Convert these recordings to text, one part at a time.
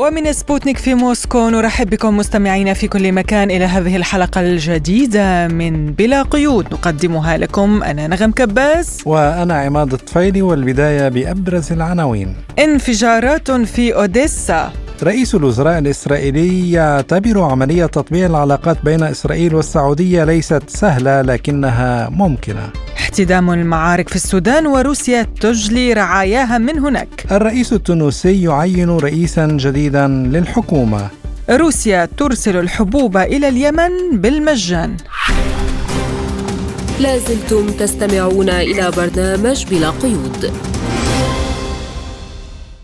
ومن سبوتنيك في موسكو نرحب بكم مستمعينا في كل مكان إلى هذه الحلقة الجديدة من بلا قيود. نقدمها لكم أنا نغم كباس وأنا عماد الطفيلي والبداية بأبرز العناوين. انفجارات في أوديسا. رئيس الوزراء الإسرائيلي يعتبر عملية تطبيع العلاقات بين إسرائيل والسعودية ليست سهلة لكنها ممكنة. احتدام المعارك في السودان وروسيا تجلي رعاياها من هناك. الرئيس التونسي يعين رئيسا جديدا للحكومة. روسيا ترسل الحبوب إلى اليمن بالمجان. لازلتم تستمعون إلى برنامج بلا قيود.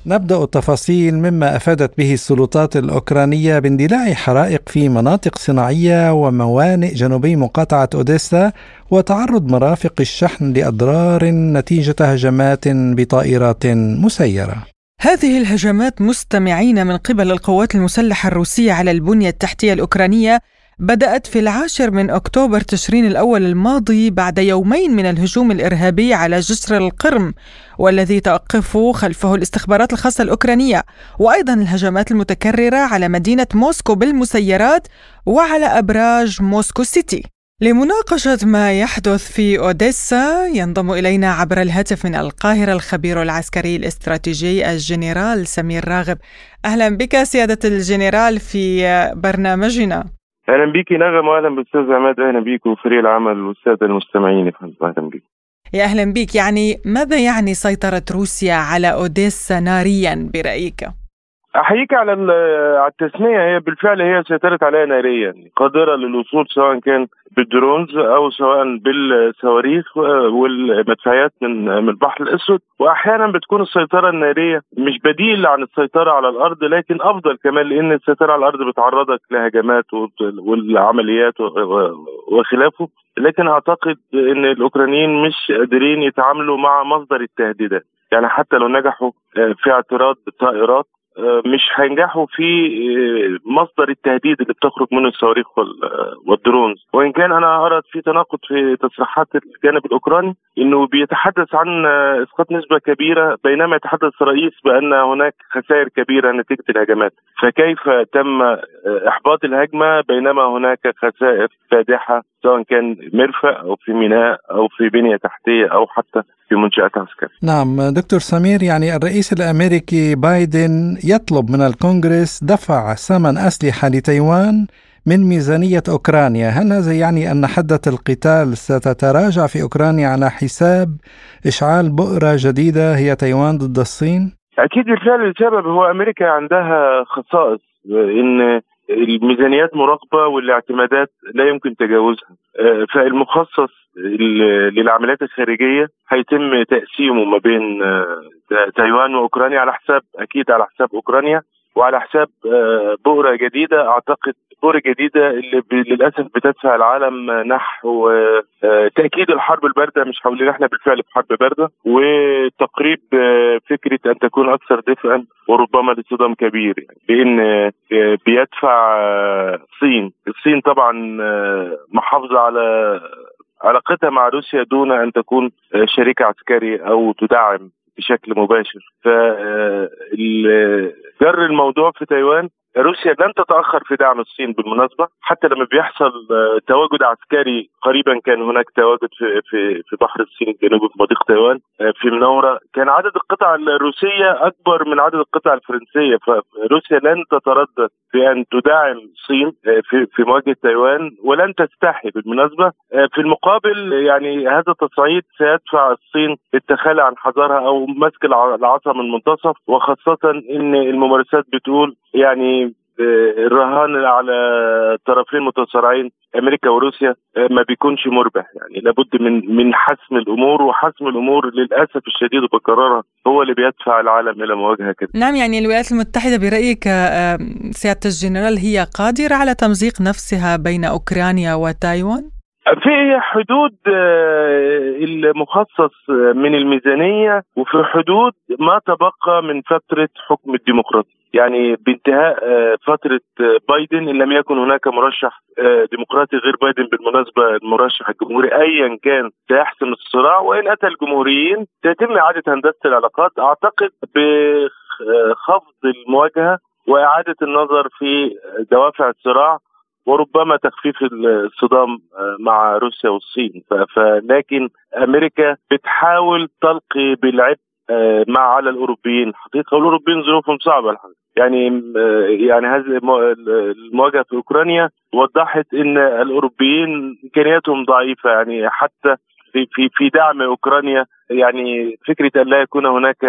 نبدأ التفاصيل مما أفادت به السلطات الأوكرانية باندلاع حرائق في مناطق صناعية وموانئ جنوبي مقاطعة أوديسا وتعرض مرافق الشحن لأضرار نتيجة هجمات بطائرات مسيرة. هذه الهجمات مستمعين من قبل القوات المسلحة الروسية على البنية التحتية الأوكرانية بدأت في العاشر من أكتوبر تشرين الأول الماضي بعد يومين من الهجوم الإرهابي على جسر القرم والذي توقف خلفه الاستخبارات الخاصة الأوكرانية وأيضا الهجمات المتكررة على مدينة موسكو بالمسيرات وعلى أبراج موسكو سيتي لمناقشة ما يحدث في أوديسا ينضم إلينا عبر الهاتف من القاهرة الخبير العسكري الاستراتيجي الجنرال سمير راغب. أهلا بك سيادة الجنرال في برنامجنا. أهلا بيكي نغم واهلا بالاستاذ عماد. أهلا بيك وفريق العمل والسادة المستمعين. أهلا بيك. يا أهلا بك يعني ماذا يعني سيطرة روسيا على أوديسا ناريا برأيك؟ أحييك على على التسمية. هي بالفعل هي سيطرت عليها ناريا قادرة للوصول سواء كان بالدرونز أو سواء بالصواريخ والمدفعيات من من البحر الأسود. وأحيانا بتكون السيطرة النارية مش بديل عن السيطرة على الأرض لكن أفضل كمان لأن السيطرة على الأرض بتعرضك لهجمات والعمليات وخلافه. لكن أعتقد إن الأوكرانيين مش قادرين يتعاملوا مع مصدر التهديدات. يعني حتى لو نجحوا في اعتراض بالطائرات مش هينجحوا في مصدر التهديد اللي بتخرج منه الصواريخ والدرونز. وإن كان أنا أرى في تناقض في تصريحات الجانب الأوكراني إنه بيتحدث عن إسقاط نسبة كبيرة بينما يتحدث الرئيس بأن هناك خسائر كبيرة نتيجة الهجمات. فكيف تم إحباط الهجمة بينما هناك خسائر فادحة سواء كان مرفأ أو في ميناء أو في بنية تحتية أو حتى في منشات عسكرية. نعم دكتور سمير يعني الرئيس الأمريكي بايدن يطلب من الكونغرس دفع ثمن أسلحة لتايوان من ميزانية أوكرانيا، هل هذا يعني أن حدة القتال ستتراجع في أوكرانيا على حساب إشعال بؤرة جديدة هي تايوان ضد الصين؟ أكيد بالفعل السبب هو أمريكا عندها خصائص إن الميزانيات مراقبة والاعتمادات لا يمكن تجاوزها. فالمخصص للعمليات الخارجية هيتم تقسيمه ما بين تايوان وأوكرانيا على حساب أكيد على حساب أوكرانيا. وعلى حساب بؤرة جديدة. أعتقد بؤرة جديدة اللي للأسف بتدفع العالم نحو تأكيد الحرب الباردة. مش حول إحنا بالفعل في حرب باردة. وتقريب فكرة أن تكون أكثر دفئا وربما لصدام كبير. يعني لأن بيدفع الصين. الصين طبعا محافظة على علاقتها مع روسيا دون أن تكون شريك عسكري أو تدعم بشكل مباشر. ف جر الموضوع في تايوان. روسيا لن تتأخر في دعم الصين بالمناسبة حتى لما بيحصل تواجد عسكري قريبا كان هناك تواجد في في في بحر الصين الجنوبي في مضيق تايوان في منورة. كان عدد القطع الروسية أكبر من عدد القطع الفرنسية فروسيا لن تتردد في ان تدعم الصين في في مواجهة تايوان ولن تستحي بالمناسبة. في المقابل يعني هذا التصعيد سيدفع الصين للتخلي عن حذرها أو مسك العصا من منتصف وخاصة إن الممارسات بتقول يعني الرهان على طرفين متصارعين أمريكا وروسيا ما بيكونش مربح يعني لابد من من حسم الأمور وحسم الأمور للأسف الشديد وبكررها هو اللي بيدفع العالم إلى مواجهة كده نعم يعني الولايات المتحدة برأيك سيادة الجنرال هي قادرة على تمزيق نفسها بين أوكرانيا وتايوان؟ في حدود آه، المخصص من الميزانية وفي حدود ما تبقى من فترة حكم الديمقراطية. يعني بانتهاء آه، فترة آه، بايدن إن لم يكن هناك مرشح ديمقراطي غير بايدن بالمناسبة المرشح الجمهوري ايا كان سيحسم الصراع وإن أتى الجمهوريين سيتم إعادة هندسة العلاقات. أعتقد بخفض المواجهة وإعادة النظر في دوافع الصراع وربما تخفيف الصدام آه، مع روسيا والصين. فلكن أمريكا بتحاول تلقي بالعبء آه، مع على الأوروبيين. حقيقة والاوروبيين ظروفهم صعبة الحقيقة. يعني آه، يعني هذه المواجهة في أوكرانيا وضحت إن الأوروبيين إمكانياتهم ضعيفة. يعني حتى في في في دعم أوكرانيا يعني فكرة أن لا يكون هناك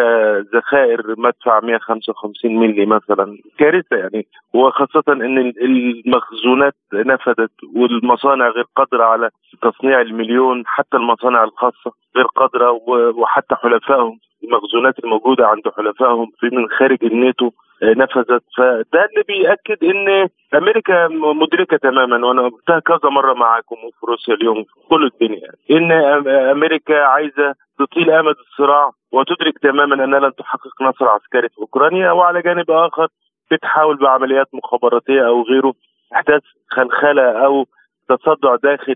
ذخائر مدفع 155 ملي مثلا كارثة يعني وخاصة إن المخزونات نفذت والمصانع غير قادرة على تصنيع المليون حتى المصانع الخاصة غير قادرة وحتى حلفائهم المخزونات الموجودة عند حلفائهم في من خارج الناتو نفذت. فده اللي بيأكد إن أمريكا مدركة تماما وأنا قلتها كذا مرة معاكم وفي روسيا اليوم في كل الدنيا إن أمريكا عايزة تطيل آمد الصراع وتدرك تماما أنها لن تحقق نصر عسكري في أوكرانيا وعلى جانب آخر بتحاول بعمليات مخابراتية أو غيره أحداث خلخلة أو تصدع داخل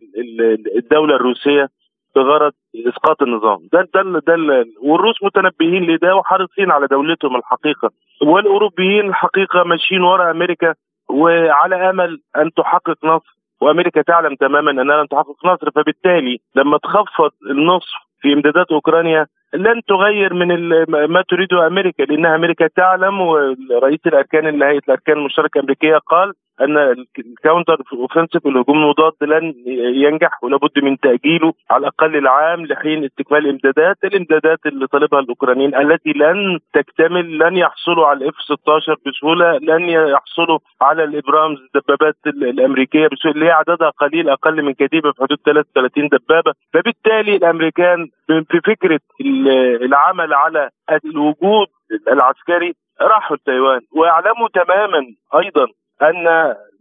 الدولة الروسية بغرض إسقاط النظام. ده ده ده والروس متنبهين لده وحريصين على دولتهم الحقيقة. والأوروبيين الحقيقة ماشيين ورا أمريكا وعلى أمل أن تحقق نصر. وأمريكا تعلم تماما أنها لن تحقق نصر. فبالتالي لما تخفض النصف في امدادات أوكرانيا لن تغير من ما تريده أمريكا لأن أمريكا تعلم ورئيس الأركان اللي هيئه الأركان المشتركة الأمريكية قال أن الكاونتر أوفنسيف الهجوم المضاد لن ينجح ولابد من تأجيله على الأقل العام لحين استكمال الامدادات، الإمدادات اللي طالبها الأوكرانيين التي لن تكتمل لن يحصلوا على الاف 16 بسهولة، لن يحصلوا على الإبرامز الدبابات الأمريكية بسهولة اللي هي عددها قليل أقل من كتيبه في حدود 33 دبابة، فبالتالي الأمريكان في فكره العمل على الوجود العسكري راحوا لتايوان ويعلموا تماما أيضا أن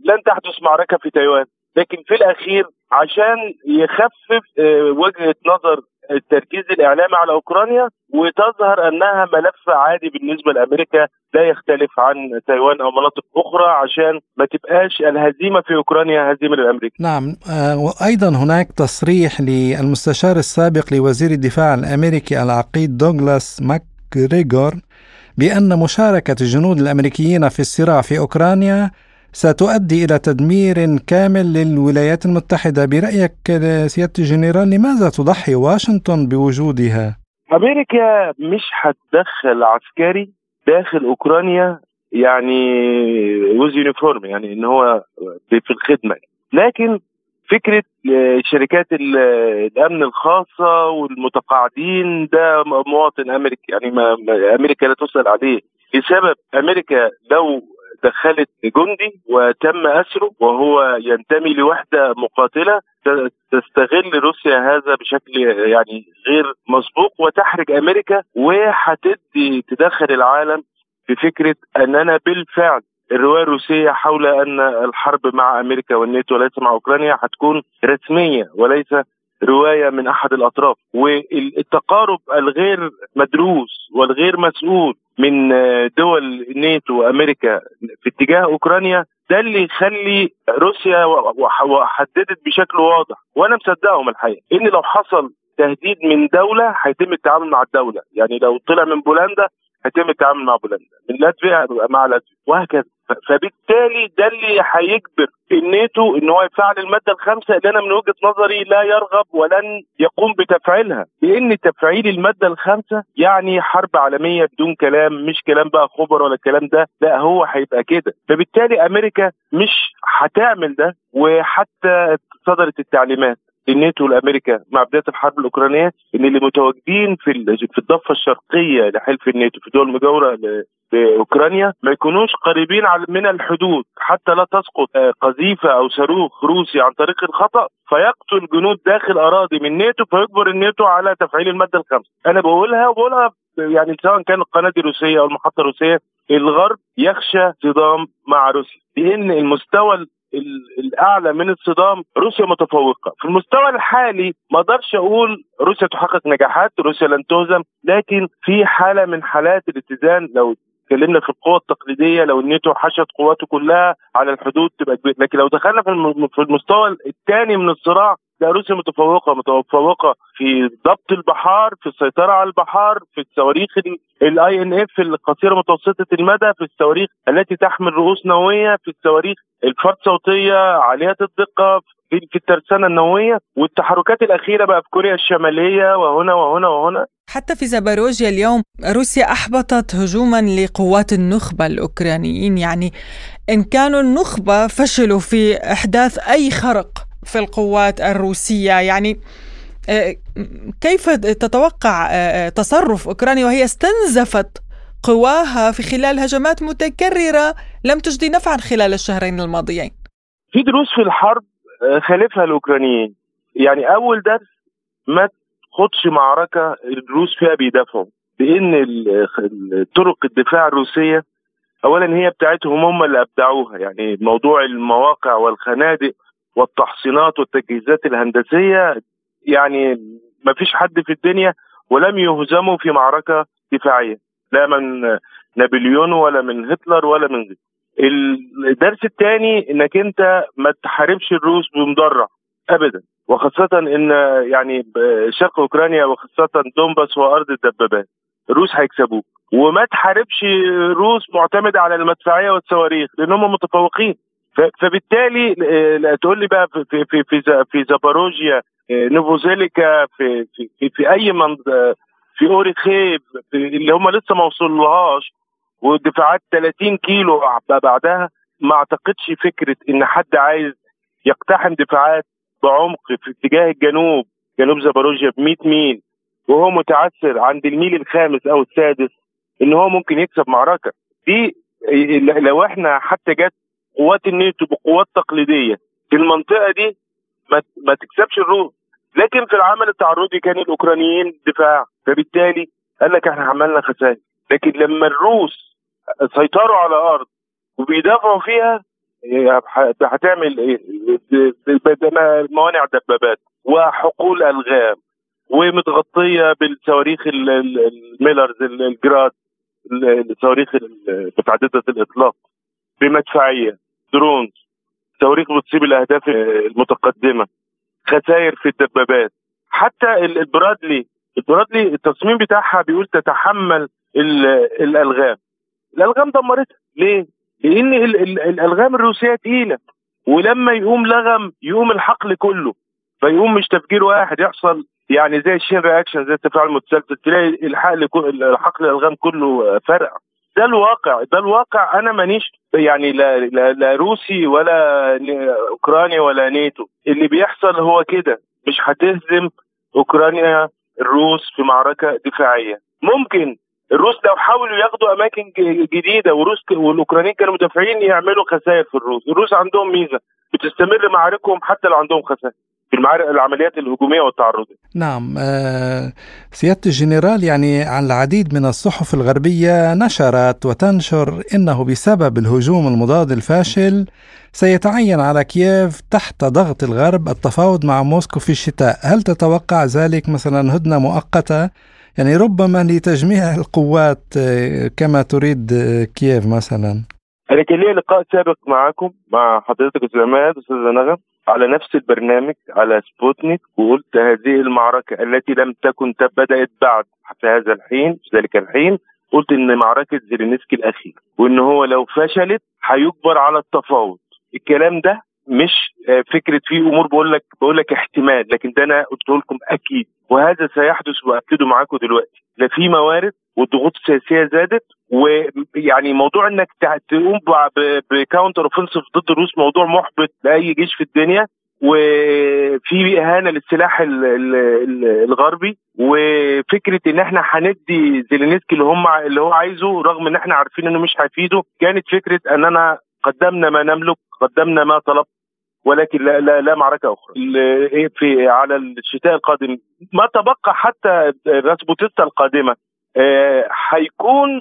لن تحدث معركة في تايوان لكن في الأخير عشان يخفف آه، وجهة نظر التركيز الإعلامي على أوكرانيا وتظهر أنها ملف عادي بالنسبة لأمريكا لا يختلف عن تايوان أو مناطق أخرى عشان ما تبقاش الهزيمة في أوكرانيا هزيمة للأمريكا. نعم آه، وأيضا هناك تصريح للمستشار السابق لوزير الدفاع الأمريكي العقيد دوغلاس ماكريغور بأن مشاركة الجنود الأمريكيين في الصراع في أوكرانيا ستؤدي إلى تدمير كامل للولايات المتحدة. برأيك سيادة الجنرال لماذا تضحي واشنطن بوجودها؟ أمريكا مش هتدخل عسكري داخل أوكرانيا يعني with uniform يعني إن هو في الخدمة. لكن فكرة شركات الأمن الخاصة والمتقاعدين ده مواطن أمريكي يعني ما أمريكا لا تسأل عليه. لسبب أمريكا لو دخلت جندي وتم أسره وهو ينتمي لوحدة مقاتلة تستغل روسيا هذا بشكل يعني غير مسبوق وتحرج أمريكا وهتدي تدخل العالم بفكره أننا بالفعل الروايه الروسية حول أن الحرب مع أمريكا والناتو وليس مع أوكرانيا هتكون رسمية وليس رواية من أحد الأطراف. والتقارب الغير مدروس والغير مسؤول من دول الناتو وأمريكا في اتجاه أوكرانيا ده اللي يخلي روسيا وحددت بشكل واضح. وأنا مصدقهم الحقيقة. إن لو حصل تهديد من دولة هيتم التعامل مع الدولة. يعني لو طلع من بولندا هيتم التعامل مع بولندا. من لاتفيا مع لاتفيا. وهكذا. فبالتالي ده اللي هيجبر الناتو إن هو يفعل المادة الخامسة اللي أنا من وجهة نظري لا يرغب ولن يقوم بتفعيلها. لأن تفعيل المادة الخامسة يعني حرب عالمية بدون كلام مش كلام بقى خبر ولا الكلام ده. لا هو هيبقى كده. فبالتالي أمريكا مش هتعمل ده وحتى صدرت التعليمات. الناتو والامريكا مع بداية الحرب الأوكرانية إن اللي متواجدين في في الضفة الشرقية لحلف الناتو في دول مجاوره لأوكرانيا ما يكونوش قريبين من الحدود حتى لا تسقط آه، قذيفة أو صاروخ روسي عن طريق الخطأ فيقتل جنود داخل أراضي من الناتو فيجبر الناتو على تفعيل المادة الخامسة. أنا بقولها وبقولها يعني سواء كانت القناة دي روسيه أو المحطة الروسية الغرب يخشى صدام مع روسيا لأن المستوى الأعلى من الصدام روسيا متفوقة. في المستوى الحالي ما أقدرش أقول روسيا تحقق نجاحات روسيا لن تهزم لكن في حالة من حالات الاتزان لو اتكلمنا في القوة التقليدية لو الناتو حشد قواته كلها على الحدود تبقى كبيرة. لكن لو دخلنا في المستوى الثاني من الصراع لا روسيا متفوقة متفوقة في ضبط البحار في السيطرة على البحار في الصواريخ ال INF القصيرة متوسطة المدى في الصواريخ التي تحمل رؤوس نووية في الصواريخ الفرط صوتية عالية الدقة في الترسانة النووية والتحركات الأخيرة بقى في كوريا الشمالية وهنا وهنا وهنا. حتى في زاباروجيا اليوم روسيا أحبطت هجوما لقوات النخبة الأوكرانيين يعني إن كانوا النخبة فشلوا في إحداث أي خرق. في القوات الروسية. يعني آه، كيف تتوقع آه، آه، تصرف أوكرانيا وهي استنزفت قواها في خلال هجمات متكررة لم تجدي نفعا خلال الشهرين الماضيين؟ في دروس في الحرب خالفها الأوكرانيين. يعني أول درس ما تخدش معركة الروس فيها بيدافعوا لأن طرق الدفاع الروسية أولا هي بتاعتهم هم اللي أبدعوها. يعني موضوع المواقع والخنادق والتحصينات والتجهيزات الهندسية يعني ما فيش حد في الدنيا ولم يهزموا في معركة دفاعية لا من نابليون ولا من هتلر ولا من غيره. الدرس الثاني إنك أنت ما تحاربش الروس بمدرع ابدا وخاصة إن يعني شرق أوكرانيا وخاصة دونباس وأرض الدبابات الروس هيكسبوك. وما تحاربش روس معتمدة على المدفعية والصواريخ لأن هم متفوقين. فبالتالي آه، تقول لي بقى في في في في زاباروجيا آه، نوفوزيليكا في في في, أي منطقه في أوريخيب اللي هم لسه ما وصلوهاش ودفاعات 30 كيلو بعدها ما أعتقدش فكرة إن حد عايز يقتحم دفاعات بعمق في اتجاه الجنوب جنوب زاباروجيا ب 100 ميل وهو متعثر عند الميل الخامس أو السادس إن هو ممكن يكسب معركة. دي لو إحنا حتى جت قوات الناتو بقوات تقليدية. في المنطقة دي ما, تكسبش الروس. لكن في العمل التعرضي كان الأوكرانيين دفاع. فبالتالي قال لك إحنا عملنا خسائر. لكن لما الروس سيطروا على أرض وبيدافعوا فيها هتعمل إيه؟ موانع دبابات وحقول ألغام ومتغطية بالصواريخ الميلرز الجراد الصواريخ متعدده الإطلاق. بمدفعية درونز صواريخ بتصيب الأهداف المتقدمة خسائر في الدبابات. حتى البرادلي البرادلي التصميم بتاعها بيقول تتحمل الألغام. الألغام دمرتها. ليه؟ لأن الألغام الروسية تقيلة ولما يقوم لغم يقوم الحقل كله. فيقوم مش تفجير واحد يحصل يعني زي ال chain reaction زي التفاعل المتسلسل تلاقي الحقل الحقل الألغام كله فرق ده الواقع ده الواقع أنا مانيش يعني لا, لا, لا روسي ولا أوكراني ولا نيتو اللي بيحصل هو كده مش هتهزم أوكرانيا الروس في معركة دفاعية. ممكن الروس لو حاولوا ياخدوا أماكن جديدة والروس والأوكرانيين كانوا مدافعين يعملوا خسائر في الروس. الروس عندهم ميزة بتستمر معاركهم حتى لو عندهم خسائر. في العمليات الهجومية والتعرضية. نعم آه سيادة الجنرال يعني عن العديد من الصحف الغربية نشرت وتنشر إنه بسبب الهجوم المضاد الفاشل سيتعين على كييف تحت ضغط الغرب التفاوض مع موسكو في الشتاء، هل تتوقع ذلك مثلا هدنة مؤقتة يعني ربما لتجميع القوات آه، كما تريد آه، كييف مثلا؟ أنا كان لي لقاء سابق معكم مع حضرتك أستاذ عماد أستاذ نغم على نفس البرنامج على سبوتنيك وقلت هذه المعركة التي لم تكن بدأت بعد في هذا الحين في ذلك الحين. قلت إن معركة زيلينسكي الأخيرة وإن هو لو فشلت هيجبر على التفاوض. الكلام ده مش آه، فكرة في أمور بقول لك بقول لك احتمال لكن ده أنا قلت لكم أكيد. وهذا سيحدث وأكده معاكم دلوقتي. لا في موارد والضغوط السياسية زادت ويعني موضوع إنك تقوم ب counter offensive ضد الروس موضوع محبط لأي جيش في الدنيا وفي إهانة للسلاح الغربي وفكرة إن إحنا هندي زيلينسكي اللي هم اللي هو عايزه رغم إن إحنا عارفين إنه مش هيفيده كانت فكرة اننا قدمنا ما نملك قدمنا ما طلب ولكن لا لا, لا معركة أخرى. في على الشتاء القادم ما تبقى حتى راسبوتيستا القادمة هيكون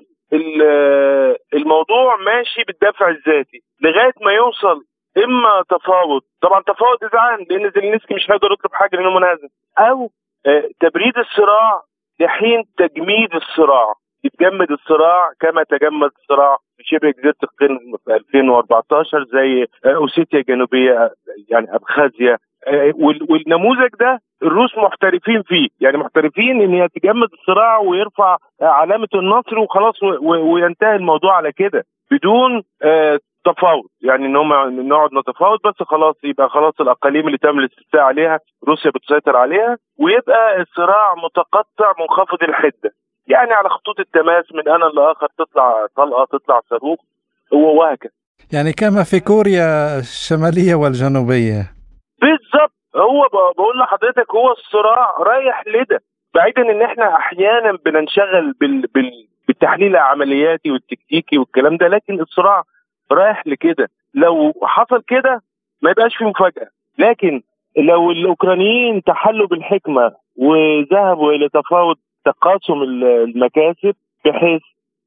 الموضوع ماشي بالدفع الذاتي لغاية ما يوصل إما تفاوض. طبعا تفاوض اذعان لأن زيلينسكي مش هيقدر يطلب حاجة لأنه منهزم. أو آه، تبريد الصراع لحين تجميد الصراع. يتجمد الصراع كما تجمد الصراع في شبه جزيرة القرم في 2014 زي آه، أوسيتيا الجنوبية يعني أبخازيا. والنموذج ده الروس محترفين فيه. يعني محترفين إن يتجمد الصراع ويرفع علامة النصر وخلاص وينتهي الموضوع على كده بدون تفاوض. يعني إن هم نقعد نتفاوض بس خلاص يبقى خلاص الأقاليم اللي تم الاستفتاء عليها روسيا بتسيطر عليها ويبقى الصراع متقطع منخفض الحدة. يعني على خطوط التماس من أنا لآخر تطلع طلقة تطلع صاروخ وهكذا. يعني كما في كوريا الشمالية والجنوبية. بالظبط. هو بقول لحضرتك هو الصراع رايح لده. بعيدا إن إحنا أحيانا بننشغل بال... بال... بالتحليل العملياتي والتكتيكي والكلام ده لكن الصراع رايح لكده. لو حصل كده ما يبقاش في مفاجأة. لكن لو الأوكرانيين تحلوا بالحكمة وذهبوا إلى تفاوض تقاسم المكاسب بحيث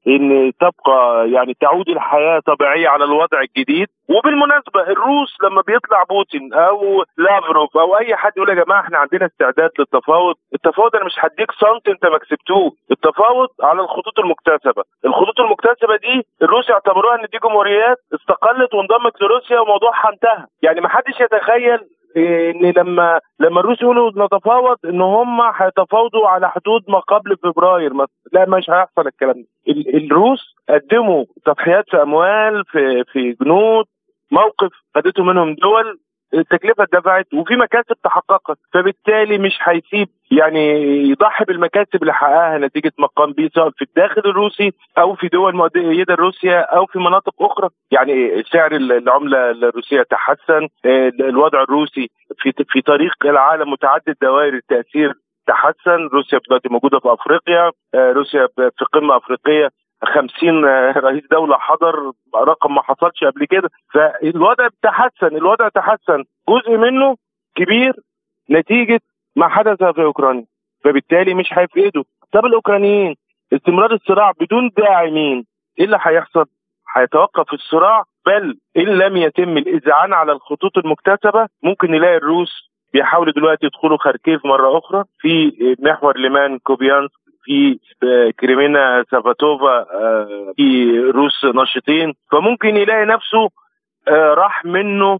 إن تبقى يعني تعود الحياة طبيعية على الوضع الجديد. وبالمناسبة الروس لما بيطلع بوتين أو لافروف أو أي حد يقول يا جماعة إحنا عندنا استعداد للتفاوض التفاوض أنا مش هديك سنت أنت ما كسبتوه. التفاوض على الخطوط المكتسبة. الخطوط المكتسبة دي الروس يعتبروها إن دي جمهوريات استقلت وانضمت لروسيا وموضوعها انتهى. يعني ما حدش يتخيل ان لما لما الروس يقولوا نتفاوض إن هم هيتفاوضوا على حدود ما قبل فبراير لا مش هيحصل الكلام ده. الروس قدموا تضحيات في أموال في في جنود موقف خدته منهم دول التكلفة اتدفعت وفي مكاسب تحققت فبالتالي مش هيسيب يعني يضحي بالمكاسب اللي حققها نتيجة ما قام به سواء في الداخل الروسي أو في دول مؤيده لروسيا أو في مناطق أخرى. يعني سعر العملة الروسية تحسن الوضع الروسي في في طريق العالم متعدد دوائر التأثير تحسن. روسيا دلوقتي موجودة في أفريقيا روسيا في قمة أفريقية 50 رئيس دولة حضر رقم ما حصلش قبل كده. فالوضع تحسن الوضع تحسن. جزء منه كبير نتيجة ما حدث في أوكرانيا. فبالتالي مش هيفقدوا طب الأوكرانيين استمرار الصراع بدون داعمين إيه اللي هيحصل؟ هيتوقف الصراع؟ بل إن لم يتم الإذعان على الخطوط المكتسبة ممكن نلاقي الروس بيحاولوا دلوقتي يدخلوا خاركيف مرة أخرى في محور ليمان كوبيانسك. في كريمينا سفاتوفا آه، في روس ناشطين. فممكن يلاقي نفسه آه، راح منه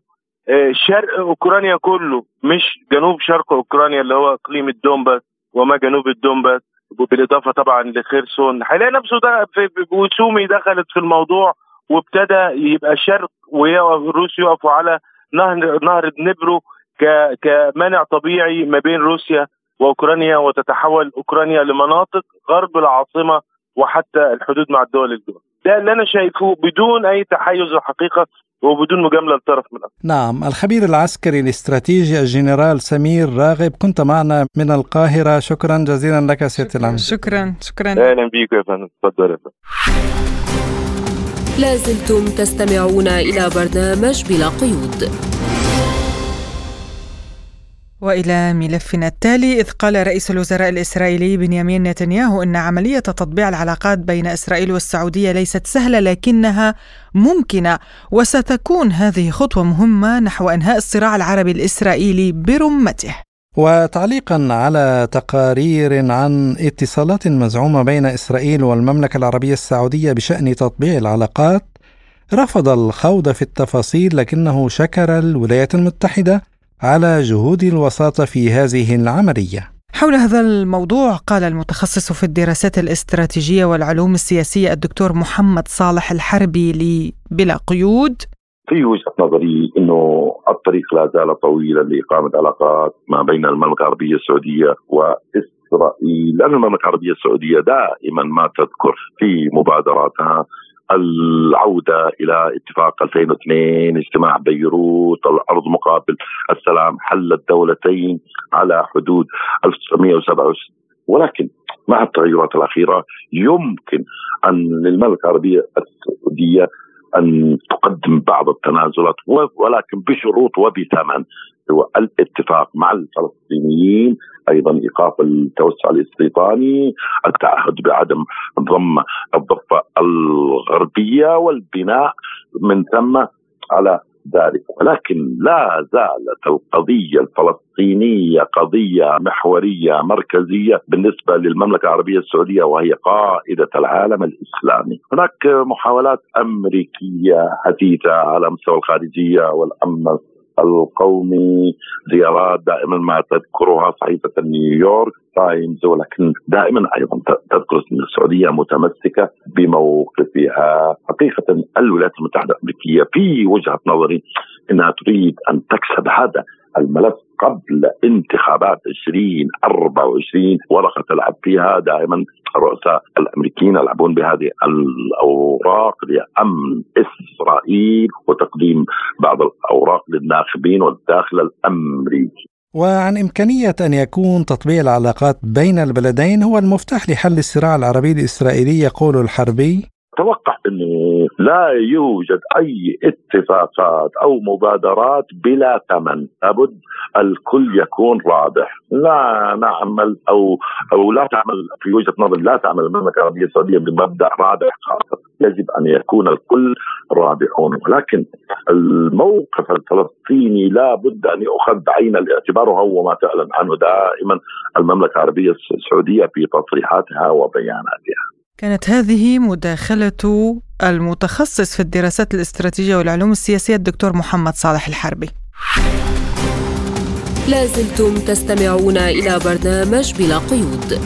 آه، شرق أوكرانيا كله مش جنوب شرق أوكرانيا اللي هو إقليم الدونباس وما جنوب الدونباس. بالاضافه طبعا لخيرسون هيلاقي نفسه ده وسومي دخلت في الموضوع وابتدى يبقى الشرق والروس يقفوا على نهر نهر دنيبرو كمانع طبيعي ما بين روسيا وأوكرانيا وتتحول أوكرانيا لمناطق غرب العاصمة وحتى الحدود مع الدول الدول ده اللي أنا شايفه بدون أي تحيز الحقيقة وبدون مجاملة لطرف من الأطراف. نعم الخبير العسكري الاستراتيجي الجنرال سمير راغب كنت معنا من القاهرة. شكرا جزيلا لك سيادة العميد شكرا شكرا. أهلا بك يا فندم. تفضل يا فندم. لازلتم تستمعون إلى برنامج بلا قيود. وإلى ملفنا التالي إذ قال رئيس الوزراء الإسرائيلي بنيامين نتنياهو إن عملية تطبيع العلاقات بين إسرائيل والسعودية ليست سهلة لكنها ممكنة وستكون هذه خطوة مهمة نحو إنهاء الصراع العربي الإسرائيلي برمته. وتعليقا على تقارير عن اتصالات مزعومة بين إسرائيل والمملكة العربية السعودية بشأن تطبيع العلاقات رفض الخوض في التفاصيل لكنه شكر الولايات المتحدة على جهود الوساطة في هذه العملية. حول هذا الموضوع قال المتخصص في الدراسات الاستراتيجية والعلوم السياسية الدكتور محمد صالح الحربي بلا قيود. في وجهة نظري إنه الطريق لا زال طويلا لإقامة علاقات ما بين المملكة العربية السعودية وإسرائيل، لأن المملكة العربية السعودية دائما ما تذكر في مبادراتها العودة إلى اتفاق 2002 اجتماع بيروت الأرض مقابل السلام حل الدولتين على حدود 1967 ولكن مع التغيرات الأخيرة يمكن أن للمملكة العربية السعودية أن تقدم بعض التنازلات ولكن بشروط وبثمن هو الاتفاق مع الفلسطينيين أيضا إيقاف التوسع الاستيطاني، التعهد بعدم ضم الضفة الغربية والبناء من ثم على ذلك ولكن لا زالت القضية الفلسطينية قضية محورية مركزية بالنسبة للمملكة العربية السعودية وهي قائدة العالم الإسلامي. هناك محاولات أمريكية حديثه على مستوى الخارجية والأمن القومي زيارات دائما ما تذكرها صحيفة نيويورك تايمز ولكن دائما أيضا تذكر ان السعودية متمسكة بموقفها. حقيقة الولايات المتحدة الأمريكية في وجهة نظري إنها تريد أن تكسب هذا الملف قبل انتخابات 2024 ورقه تلعب فيها دائما الرؤساء الأمريكيين يلعبون بهذه الأوراق لأمن إسرائيل وتقديم بعض الأوراق للناخبين والداخل الأمريكي. وعن إمكانية أن يكون تطبيع العلاقات بين البلدين هو المفتاح لحل الصراع العربي الإسرائيلي يقول الحربي أتوقع أنه لا يوجد أي اتفاقات أو مبادرات بلا ثمن، لابد الكل يكون رابح، لا نعمل أو أو لا تعمل في وجهة نظري لا تعمل المملكة العربية السعودية بمبدأ رابح خاص، يجب أن يكون الكل رابحون، ولكن الموقف الفلسطيني لا بد أن يؤخذ بعين الاعتبار وهو ما تعلن عنه دائما المملكة العربية السعودية في تصريحاتها وبياناتها. كانت هذه مداخلة المتخصص في الدراسات الاستراتيجية والعلوم السياسية الدكتور محمد صالح الحربي. لازلتم تستمعون إلى برنامج بلا قيود.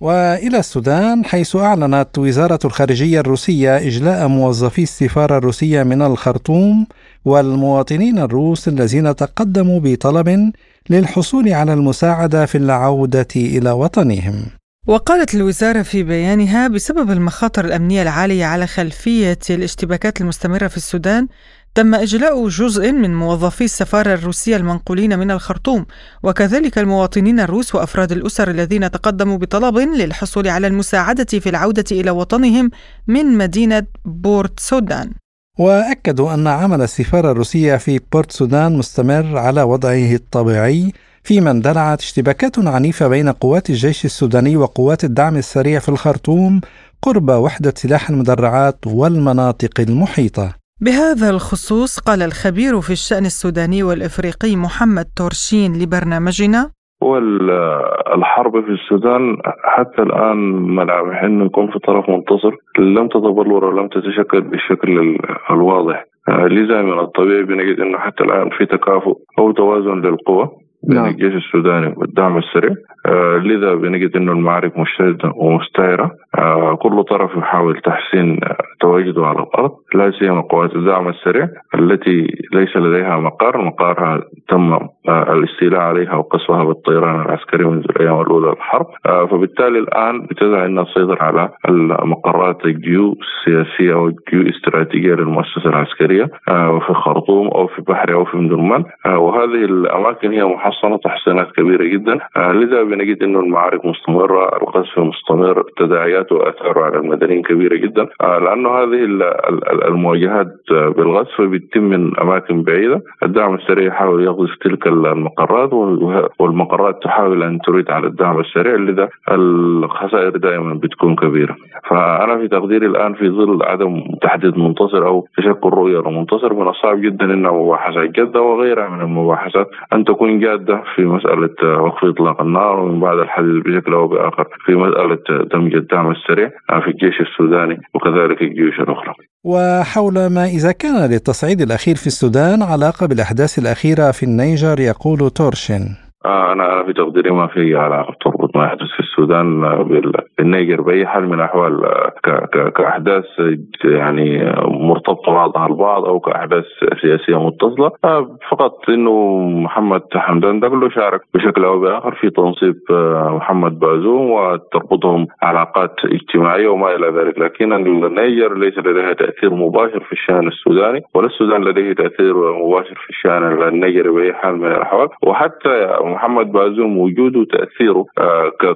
وإلى السودان حيث أعلنت وزارة الخارجية الروسية إجلاء موظفي السفارة الروسية من الخرطوم والمواطنين الروس الذين تقدموا بطلب للحصول على المساعدة في العودة إلى وطنهم. وقالت الوزارة في بيانها بسبب المخاطر الأمنية العالية على خلفية الاشتباكات المستمرة في السودان تم إجلاء جزء من موظفي السفارة الروسية المنقولين من الخرطوم وكذلك المواطنين الروس وأفراد الأسر الذين تقدموا بطلب للحصول على المساعدة في العودة إلى وطنهم من مدينة بورت سودان. وأكدوا أن عمل السفارة الروسية في بورت سودان مستمر على وضعه الطبيعي فيما اندلعت اشتباكات عنيفة بين قوات الجيش السوداني وقوات الدعم السريع في الخرطوم قرب وحدة سلاح المدرعات والمناطق المحيطة. بهذا الخصوص قال الخبير في الشأن السوداني والإفريقي محمد تورشين لبرنامجنا والحرب في السودان حتى الآن ملامح أنه يكون في طرف منتصر لم تتبلور ولم تتشكل بالشكل الواضح لذا من الطبيعي بنجد أنه حتى الآن في تكافؤ أو توازن للقوى بين نعم. الجيش السوداني والدعم السريع. آه لذا بنجد إنه المعارك مشتدة ومستعره آه كل طرف يحاول تحسين تواجده على الأرض لا سيما قوات الدعم السريع التي ليس لديها مقر. مقارها تم آه الاستيلاء عليها وقصفها بالطيران العسكري منذ الأيام الأولى للحرب آه فبالتالي الآن بتدعي انها تسيطر على المقرات الجيو السياسية أو الجيو الاستراتيجيه للمؤسسة العسكرية آه في الخرطوم أو في بحري أو في مدرمان آه وهذه الأماكن هي محصنة تحصينات كبيرة جدا. لذا بنجد انه المعارك مستمرة القذف مستمر تداعياته واثاره على المدنيين كبيرة جدا. لأنه هذه المواجهات بالغزف بتتم من أماكن بعيدة. الدعم السريع يحاول يقذف تلك المقرات والمقرات تحاول أن تريد على الدعم السريع لذا الخسائر دائما بتكون كبيرة فأنا في تقديري الآن في ظل عدم تحديد منتصر أو تشكل رؤية لمنتصر من الصعب جدا إن مباحثات جده وغيرها من المباحثات أن تكون جادة في مسألة وقف إطلاق النار ومن بعد الحديث بشكل أو بآخر في مسألة دمج الدعم السريع في الجيش السوداني وكذلك الجيوش الأخرى. وحول ما إذا كان للتصعيد الأخير في السودان علاقة بالأحداث الأخيرة في النيجر يقول تورشن. آه أنا في تقديري ما في علاقه تربط ما يحدث في السودان بالنيجر بأي حال من الأحوال كأحداث يعني مرتبطة بعضها البعض أو كأحداث سياسية متصلة. آه فقط إنه محمد حمدان دقلو شارك بشكل أو بآخر في تنصيب آه محمد بازوم وتربطهم علاقات اجتماعية وما إلى ذلك. لكن النيجر ليس لديها تأثير مباشر في الشأن السوداني ولا السودان لديه تأثير مباشر في الشأن النيجري بأي حال من الأحوال. وحتى محمد بازوم وجوده وتاثيره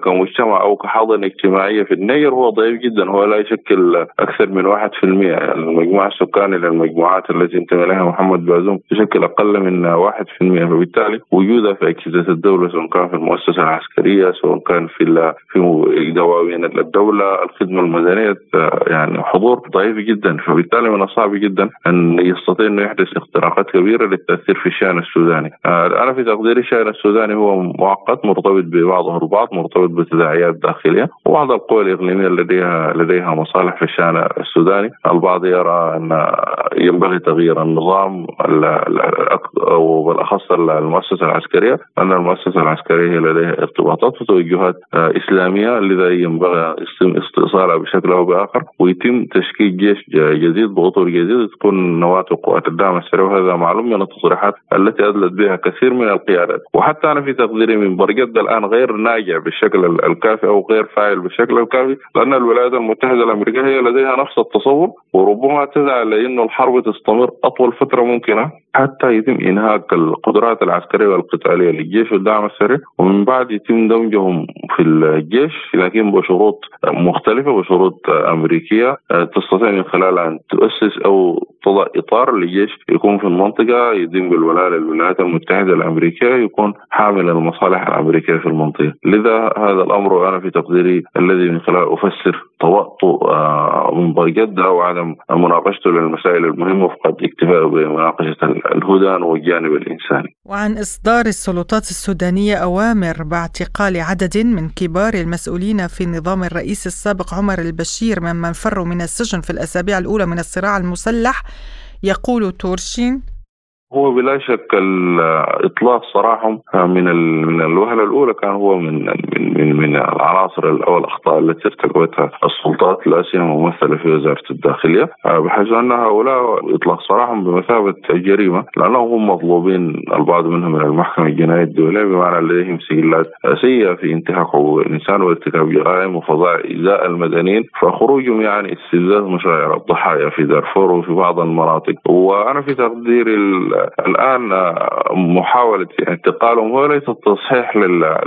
كمجتمع أو كحاضنة اجتماعية في النير هو ضعيف جدا. هو لا يشكل أكثر من 1% يعني المجموع السكاني للمجموعات التي انتمى لها محمد بازوم تشكل أقل من 1% فبالتالي وجودها في أجهزة الدولة سواء كان في المؤسسة العسكرية سواء كان في في دواوين الدولة الخدمة المدنية يعني حضور ضعيف جدا. فبالتالي من الصعب جدا أن يستطيع أنه يحدث اختراقات كبيرة للتأثير في الشأن السوداني. أنا في تقديري الشأن السوداني هو معقد مرتبط ببعضه البعض مرتبط بتداعيات داخلية وبعض القوى الإقليمية لديها لديها مصالح في الشأن السوداني. البعض يرى أن ينبغي تغيير النظام وبالاخص المؤسسة العسكرية ان المؤسسة العسكرية لديها ارتباطات وتوجهات إسلامية لذا ينبغي استئصالها بشكل أو بآخر ويتم تشكيل جيش جديد بأطر جديد تكون نواة قوات الدعم السريع وهذا معلوم من التصريحات التي أدلت بها كثير من القيادات. وحتى أنا في تقديري من برجد الآن غير ناجع بالشكل الكافي أو غير فاعل بالشكل الكافي لأن الولايات المتحدة الأمريكية هي لديها نفس التصور وربما تسعى لأنه الحرب تستمر أطول فترة ممكنة حتى يتم إنهاك القدرات العسكرية والقتالية للجيش والدعم السريع ومن بعد يتم دمجهم في الجيش لكن بشروط مختلفة بشروط أمريكية. تستطيع من خلالها أن تؤسس أو تضع إطار لجيش يكون في المنطقة يدين بالولاء للولايات المتحدة الأمريكية يكون حامل المصالح الأمريكية في المنطقة، لذا هذا الأمر أنا في تقديري الذي من خلاله أفسر تواطؤ آه، من جده وعدم مناقشته للمسائل المهمه فقد اكتفاء بمناقشة الهدان والجانب الإنساني. وعن إصدار السلطات السودانية أوامر باعتقال عدد من كبار المسؤولين في نظام الرئيس السابق عمر البشير ممن فروا من السجن في الأسابيع الأولى من الصراع المسلح يقول تورشين هو بلا شك اطلاق سراحهم من من الوهلة الأولى كان هو من من من, من العناصر أو الأخطاء التي ارتكبتها السلطات لا سيما ممثلة في وزارة الداخلية. بحيث أن هؤلاء اطلاق سراحهم بمثابة جريمة لأنهم هم مطلوبين البعض منهم من المحكمة الجنائية الدولية بمعنى لديهم سجلات سيئه في انتهاك حقوق الإنسان وارتكاب جرائم وفظائع ايذاء المدنيين. فخروجهم يعني استفزاز مشاعر الضحايا في دارفور وفي بعض المناطق. وأنا في تقديري الآن محاولة انتقالهم هو ليس تصحيح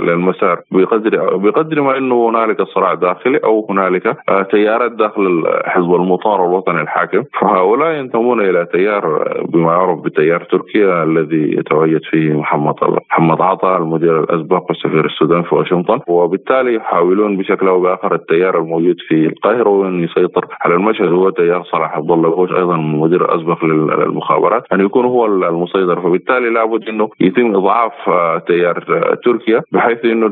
للمسار. بقدر بقدر ما إنه هنالك صراع داخلي أو هنالك آه، تيارات داخل حزب المطار الوطني الحاكم. فهؤلاء ينتمون إلى تيار بما يعرف بتيار تركيا الذي يتواجد فيه محمد محمد عطا المدير الأسبق والسفير السودان في واشنطن. وبالتالي يحاولون بشكل أو بآخر التيار الموجود في القاهرة وأن يسيطر على المشهد. هو تيار صلاح عبد الله أيضا المدير الأسبق للمخابرات. أن يكون هو المسيطر فبالتالي لابد إنه يتم إضعاف آه، تيار آه، تركيا بحيث إنه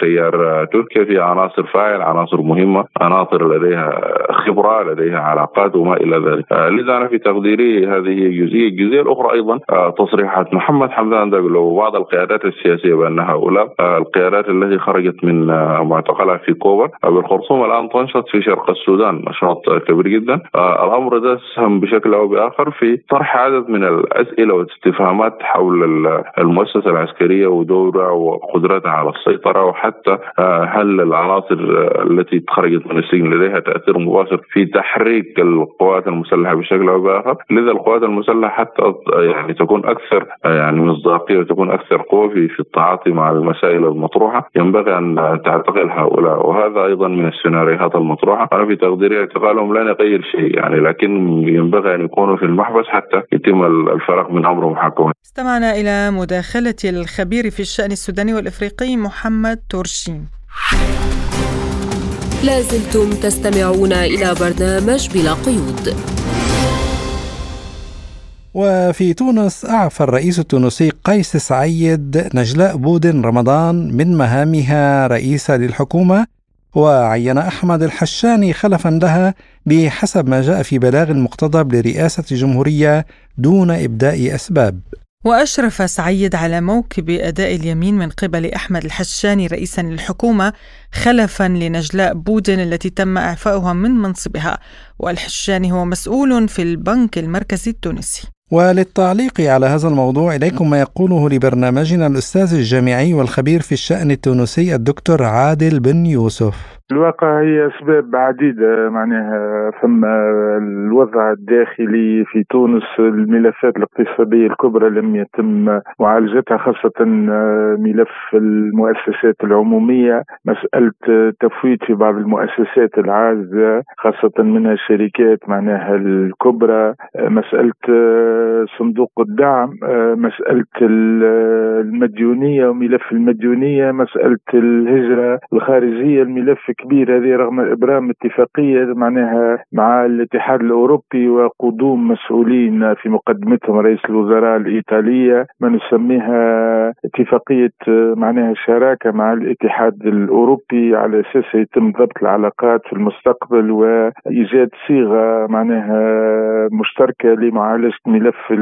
تيار آه، تركيا فيه عناصر فاعل عناصر مهمة عناصر لديها خبرة لديها علاقات وما إلى ذلك. لذا أنا في تقديري هذه جزئية. الجزئية الأخرى أيضا تصريحات محمد حمدان داغلو وبعض القيادات السياسية بان هؤلاء القيادات التي خرجت من معتقلها في كوبا بالخرطوم الآن تنشط في شرق السودان. نشاط كبير جدا. الأمر ده سهم بشكل أو بآخر في طرح عدد من الأسئلة واستفهامات حول المؤسسة العسكرية ودورها وقدرتها على السيطرة وحتى آه، هل العناصر التي خرجت من السجن لديها تأثير مباشر في تحريك القوات المسلحة بشكل أو بآخر، لذا القوات المسلحة حتى يعني تكون أكثر يعني مصداقية وتكون أكثر قوة في في التعاطي مع المسائل المطروحة. ينبغي أن تعتقل هؤلاء. وهذا أيضا من السيناريوهات المطروحة، أنا في تقديري اعتقالهم لن يغير شيء يعني لكن ينبغي أن يكونوا في المحبس حتى يتم الفرق من أمر محكم استمعنا إلى مداخلة الخبير في الشأن السوداني والإفريقي محمد تورشين. لازلتم تستمعون إلى برنامج بلا قيود. وفي تونس أعفى الرئيس التونسي قيس سعيد نجلاء بودن رمضان من مهامها رئيسة للحكومة. وعين أحمد الحشاني خلفا لها بحسب ما جاء في بلاغ المقتضب لرئاسة الجمهورية دون إبداء أسباب. وأشرف سعيد على موكب أداء اليمين من قبل أحمد الحشاني رئيسا للحكومة خلفا لنجلاء بودن التي تم إعفاؤها من منصبها والحشاني هو مسؤول في البنك المركزي التونسي. وللتعليق على هذا الموضوع إليكم ما يقوله لبرنامجنا الأستاذ الجامعي والخبير في الشأن التونسي الدكتور عادل بن يوسف. الواقع هي أسباب عديدة معناها ثم الوضع الداخلي في تونس الملفات الاقتصادية الكبرى لم يتم معالجتها خاصة ملف المؤسسات العمومية مسألة تفويت في بعض المؤسسات العازة خاصة منها الشركات معناها الكبرى مسألة صندوق الدعم مسألة المديونية وملف المديونية مسألة الهجرة الخارجية الملف كبير هذه رغم إبرام اتفاقية معناها مع الاتحاد الأوروبي وقدوم مسؤولين في مقدمتهم رئيس الوزراء الإيطالية ما نسميها اتفاقية معناها شراكة مع الاتحاد الأوروبي على أساس يتم ضبط العلاقات في المستقبل وإيجاد صيغة معناها مشتركة لمعالجة ملف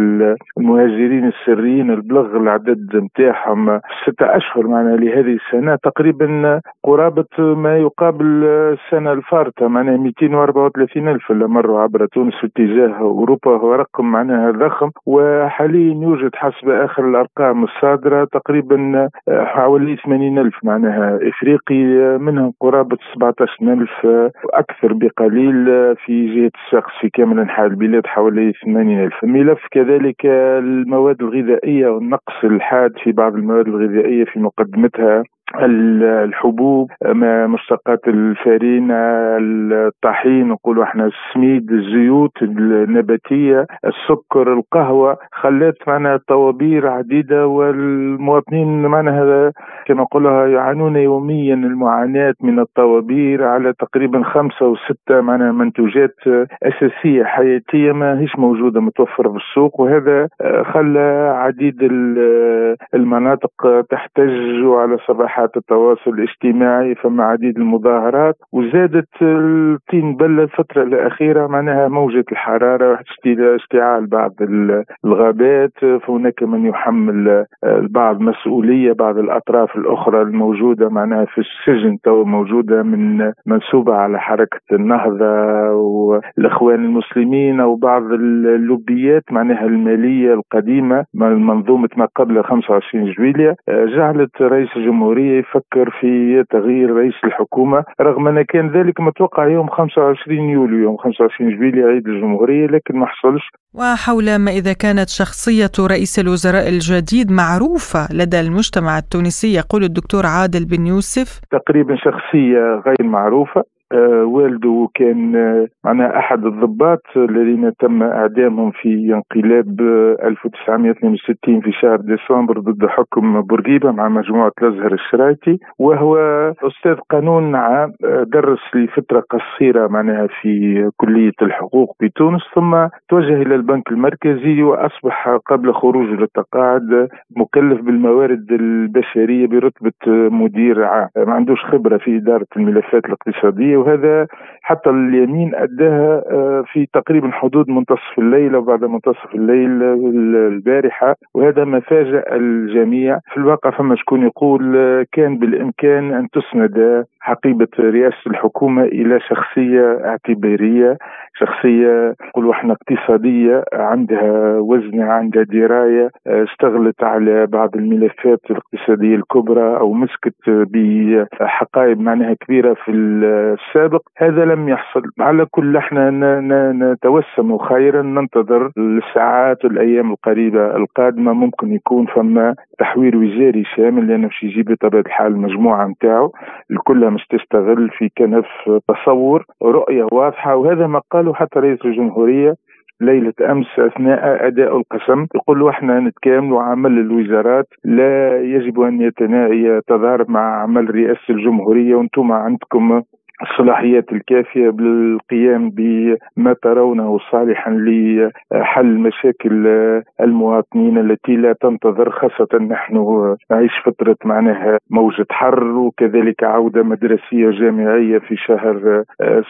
المهاجرين السريين البلغ العدد نتاعهم ستة أشهر معناها لهذه السنة تقريبا قرابة ما يقابل السنة الفارطة معناها 234 ألف اللي مروا عبر تونس في اتجاه أوروبا هو رقم معناها ضخم. وحاليا يوجد حسب آخر الأرقام الصادرة تقريبا حوالي 80 ألف معناها إفريقي منهم قرابة 17 ألف أكثر بقليل في جهة الشخص في كامل أنحاء البلاد حوالي 80 ألف. ملف كذلك المواد الغذائية والنقص الحاد في بعض المواد الغذائية في مقدمتها الحبوب مشتقات الفارينة الطحين نقولوا إحنا السميد الزيوت النباتية السكر القهوة خلات معنا طوابير عديدة والمواطنين معنا كما نقولها يعانون يوميا المعاناة من الطوابير على تقريبا خمسة وستة معنا منتوجات أساسية حياتية ما هيش موجودة متوفرة في السوق وهذا خلى عديد المناطق تحتج على صباح صفحات التواصل الاجتماعي فما عديد المظاهرات وزادت الطين بلة الفترة الأخيرة معناها موجة الحرارة اشتعال بعض الغابات. فهناك من يحمل البعض مسؤولية بعض الأطراف الأخرى الموجودة معناها في السجن تو موجودة من منسوبة على حركة النهضة والإخوان المسلمين أو بعض اللوبيات معناها المالية القديمة من منظومة ما قبل 25 جويلية جعلت رئيس الجمهورية يفكر في تغيير رئيس الحكومة رغم أن كان ذلك متوقع يوم 25 يوليو يوم 25 جويلية عيد الجمهورية لكن ما حصلش. وحول ما إذا كانت شخصية رئيس الوزراء الجديد معروفة لدى المجتمع التونسي يقول الدكتور عادل بن يوسف تقريبا شخصية غير معروفة. آه، والده كان آه، معنا أحد الضباط الذين تم إعدامهم في انقلاب 1962 آه، في شهر ديسمبر ضد حكم بورقيبة مع مجموعة الأزهر الشرايطي وهو أستاذ قانون عام درس لفترة قصيرة معناها في كلية الحقوق بتونس ثم توجه إلى البنك المركزي وأصبح قبل خروجه للتقاعد مكلف بالموارد البشرية برتبة مدير عام. ما عندوش خبرة في إدارة الملفات الاقتصادية وهذا حتى اليمين أداها آه، في تقريبا حدود منتصف الليل وبعد منتصف الليل البارحة. وهذا ما فاجأ الجميع. في الواقع فما شكون يقول آه، كان بالإمكان أن تسند حقيبة رئاسة الحكومة إلى شخصية اعتبارية شخصية نقولوا إحنا اقتصادية عندها وزن عندها دراية آه، اشتغلت على بعض الملفات الاقتصادية الكبرى أو مسكت بحقائب معناها كبيرة في السابق. هذا لم يحصل. على كل إحنا نتوسم خيرا ننتظر الساعات والأيام القريبة القادمة ممكن يكون فما تحوير وزاري شامل لأنه باش يجيب بطبيعة الحال المجموعة نتاعو. الكل مش تستغل في كنف تصور رؤية واضحة وهذا ما قاله حتى رئيس الجمهورية ليلة أمس أثناء أداء القسم. يقول إحنا نتكامل عمل الوزارات لا يجب أن يتضارب مع عمل رئاسة الجمهورية وأنتم عندكم الصلاحيات الكافية بالقيام بما ترونه صالحا لحل مشاكل المواطنين التي لا تنتظر خاصة نحن نعيش فترة معناها موجه حر وكذلك عودة مدرسية جامعية في شهر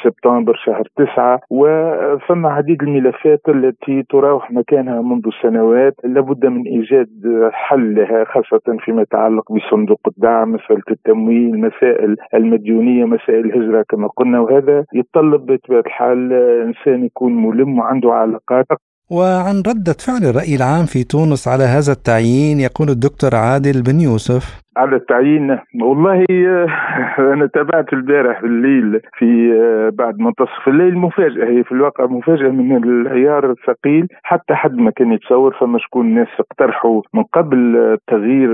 سبتمبر شهر تسعة. وفما عديد الملفات التي تراوح مكانها منذ سنوات لابد من إيجاد حل لها خاصة فيما يتعلق بصندوق الدعم مسألة التمويل مسائل المديونية مسائل الهجره الهجرة كما قلنا وهذا يتطلب بطبيعة الحال إنسان يكون ملم وعنده علاقات وعن ردة فعل الرأي العام في تونس على هذا التعيين يقول الدكتور عادل بن يوسف على التعيين. والله أنا تابعت البارح بالليل في بعد منتصف الليل مفاجأة. هي في الواقع مفاجأة من العيار الثقيل. حتى حد ما كان يتصور فما شكون الناس اقترحوا من قبل تغيير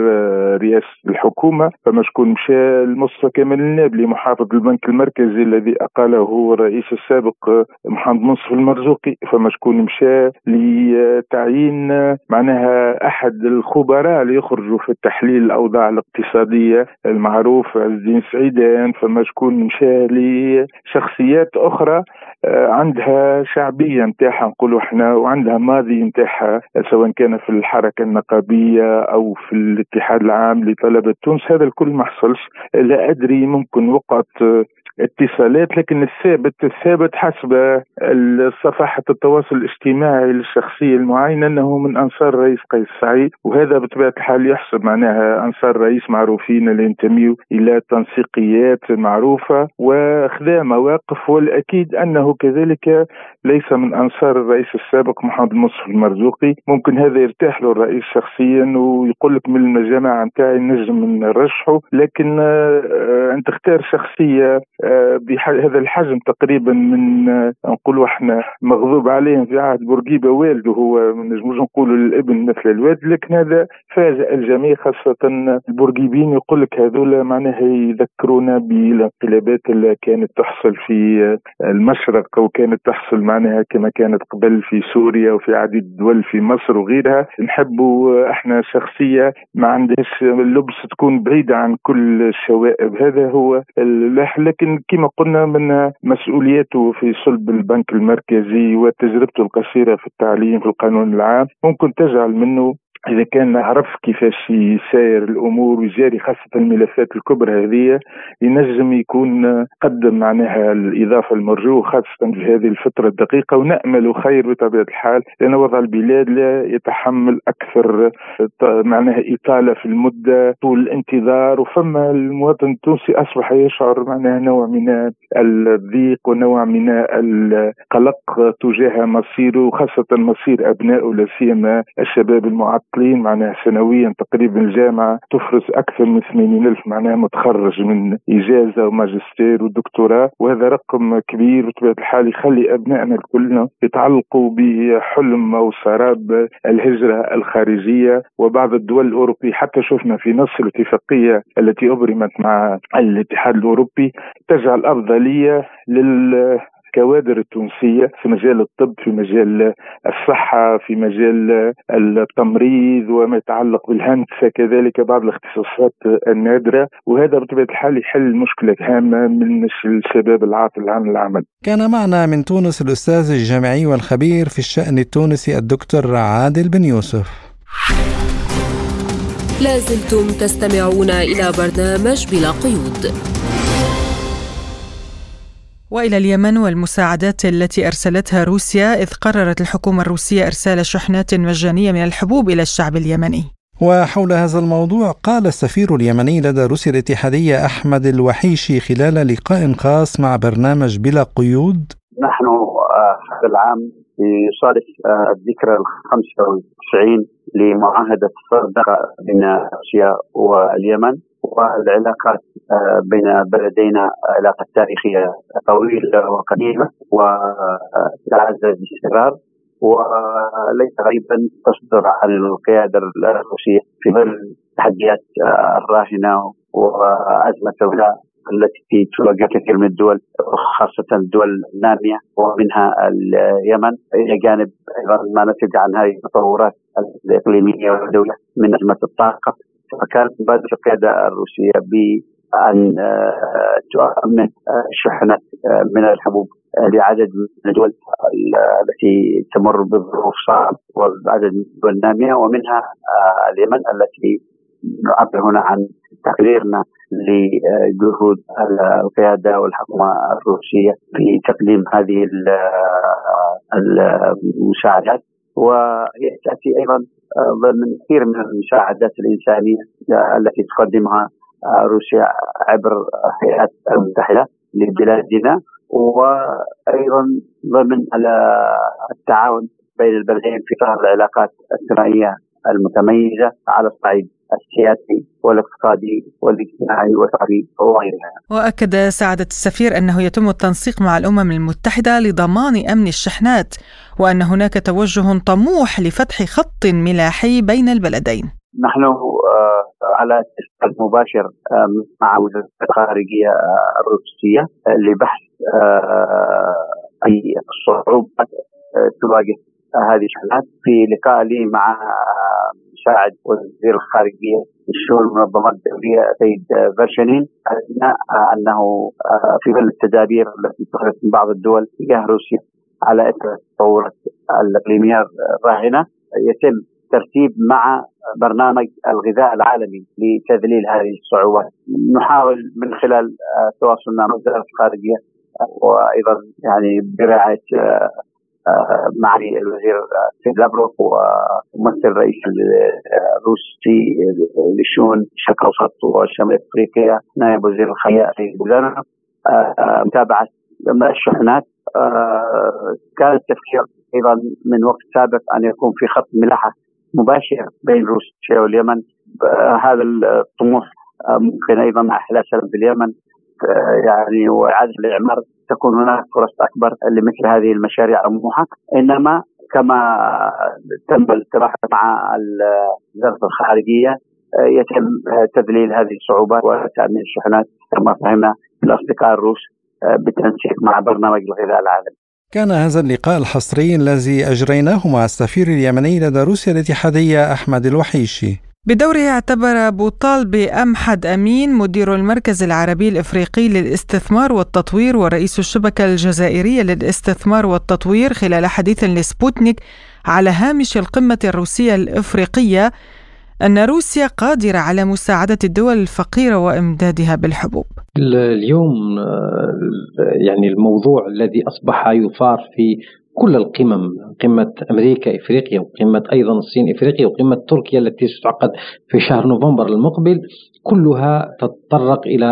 رئاسة الحكومة. فما شكون مشى لمصطفى كامل النابلي محافظ البنك المركزي الذي أقاله الرئيس السابق محمد منصف المرزوقي. فما شكون مشى لتعيين معناها أحد الخبراء اللي يخرجوا في التحليل الأوضاع الاقتصادية المعروف عز الدين سعيدان فما شكون مشى لشخصيات أخرى آه، عندها شعبية نتاعها نقولوا إحنا وعندها ماضي نتاعها سواء كان في الحركة النقابية أو في الاتحاد العام لطلبة تونس. هذا الكل ما حصلش لا أدري ممكن وقعت اتصالات لكن الثابت الثابت حسب صفحة التواصل الاجتماعي للشخصية المعينة أنه من أنصار الرئيس قيس سعيد وهذا بطبيعة الحال يحسب معناها أنصار الرئيس معروفين اللي ينتميوا إلى تنسيقيات معروفة وخذا مواقف والأكيد أنه كذلك ليس من أنصار الرئيس السابق محمد المصطفى المرزوقي. ممكن هذا يرتاح له الرئيس شخصيا ويقول لك من الجماعة نتاعي نجم نرشحه لكن آه، أنت تختار شخصية بهذا الحجم تقريبا من نقولوا إحنا مغضوب عليهم في عهد بورقيبة والده هو ما نجموش نقولوا الابن مثل الوالد لكن هذا فاجأ الجميع خاصة البورقيبيين يقول لك هذول معناها يذكرونا بالانقلابات اللي كانت تحصل في المشرق وكانت تحصل معناها كما كانت قبل في سوريا وفي عديد الدول في مصر وغيرها. نحبوا إحنا شخصية ما عندهاش اللبس تكون بعيدة عن كل الشوائب. هذا هو لكن كما قلنا من مسؤولياته في صلب البنك المركزي وتجربته القصيرة في التعليم في القانون العام ممكن تجعل منه إذا كان عرف كيفاش يساير الأمور ويجاري خاصة الملفات الكبرى هذه ينجم يكون قدم معناها الإضافة المرجوة خاصة في هذه الفترة الدقيقة ونأمل خير بطبيعة الحال لأن وضع البلاد لا يتحمل أكثر معناها إطالة في المدة طول الانتظار وفما المواطن التونسي أصبح يشعر معناها نوع من الضيق ونوع من القلق تجاه مصيره وخاصة مصير ابنائه لا سيما الشباب المعطل. متعطلين معناها سنويا تقريبا الجامعة تفرز أكثر من 80 ألف معناها متخرج من إجازة وماجستير ودكتوراه وهذا رقم كبير بطبيعة الحال يخلي أبنائنا كلنا يتعلقوا بحلم أو سراب الهجرة الخارجية. وبعض الدول الأوروبية حتى شفنا في نص الاتفاقية التي أبرمت مع الاتحاد الأوروبي تجعل أفضلية لل الكوادر التونسية في مجال الطب في مجال الصحة في مجال التمريض وما يتعلق بالهندسة كذلك بعض الاختصاصات النادرة وهذا بطبيعة الحال يحل مشكله هامه من الشباب العاطل عن العمل. كان معنا من تونس الأستاذ الجامعي والخبير في الشأن التونسي الدكتور عادل بن يوسف. لازلتم تستمعون إلى برنامج بلا قيود. وإلى اليمن والمساعدات التي أرسلتها روسيا إذ قررت الحكومة الروسية إرسال شحنات مجانية من الحبوب إلى الشعب اليمني. وحول هذا الموضوع قال السفير اليمني لدى روسيا الاتحادية أحمد الوحيشي خلال لقاء خاص مع برنامج بلا قيود نحن آه، هذا العام يصادف آه، الذكرى ال 95 لمعاهدة الصداقه بين روسيا واليمن والعلاقات آه، بين بلدينا علاقة تاريخية طويلة وقديمة وتعزز باستمرار وليس غريبا تصدر عن القيادة الروسية في ظل التحديات آه، الراهنة وأزمة الغذاء التي تواجه كثير من الدول خاصة الدول النامية ومنها اليمن. إلى جانب أيضا ما نتج عن هذه التطورات الإقليمية والدولة من أزمة الطاقة. فكانت مبادرة القيادة الروسية بأن آه، تؤمن آه، شحنة آه، من الحبوب لعدد من الدول التي تمر بظروف صعبة وعدد من الدول النامية ومنها اليمن التي نعبر هنا عن تقديرنا لجهود القيادة والحكومة الروسية في تقديم هذه المساعدات. وهي تأتي أيضا ضمن كثير من المساعدات الإنسانية التي تقدمها روسيا عبر الهيئات المتحدة لبلادنا وأيضا ضمن التعاون بين البلدين في إطار العلاقات الثنائية المتميزة على الصعيد السياسي والاقتصادي والاجتماعي والثقافي وغيرها. وأكد سعادة السفير أنه يتم التنسيق مع الأمم المتحدة لضمان أمن الشحنات وأن هناك توجه طموح لفتح خط ملاحي بين البلدين. نحن آه، على اتصال مباشر مع وزارة الخارجية الروسية لبحث آه، أي صعوبات آه، تواجه هذه الشحنات في لقاء لي مع مساعد وزير الخارجية للشؤون المنظمات الدولية سيد اثناء أنه في ظل التدابير التي اتخذت من بعض الدول تجاه روسيا على إثر التطورات الاقليميه الراهنة يتم ترتيب مع برنامج الغذاء العالمي لتذليل هذه الصعوبات. نحاول من خلال التواصل مع وزارة الخارجية وأيضا يعني برعاية معالي الوزير سيد لافروف وممثل الرئيس الروسي للشؤون الشرق الأوسط وشمال أفريقيا نائب وزير الخارجية سيد بوزانو متابعة الشحنات كان التفكير أيضا من وقت سابق أن يكون في خط ملاحة مباشر بين روسيا واليمن. هذا الطموح ممكن أيضا مع احلال سلام في اليمن. يعني واعاده الإعمار تكون هناك فرص أكبر لمثل هذه المشاريع الطموحه إنما كما تم الاتفاق مع وزاره الخارجية يتم تذليل هذه الصعوبات وتأمين الشحنات كما فهمنا الاصدقاء الروس بالتنسيق مع برنامج الغذاء العالمي. كان هذا اللقاء الحصري الذي أجريناه مع السفير اليمني لدى روسيا الاتحادية أحمد الوحيشي. بدوره اعتبر بوطال بأمحد أمين مدير المركز العربي الإفريقي للاستثمار والتطوير ورئيس الشبكة الجزائرية للاستثمار والتطوير خلال حديث لسبوتنيك على هامش القمة الروسية الإفريقية أن روسيا قادرة على مساعدة الدول الفقيرة وإمدادها بالحبوب. اليوم يعني الموضوع الذي أصبح يثار في كل القمم قمة أمريكا إفريقيا وقمة أيضا الصين إفريقيا وقمة تركيا التي ستعقد في شهر نوفمبر المقبل كلها تتطرق إلى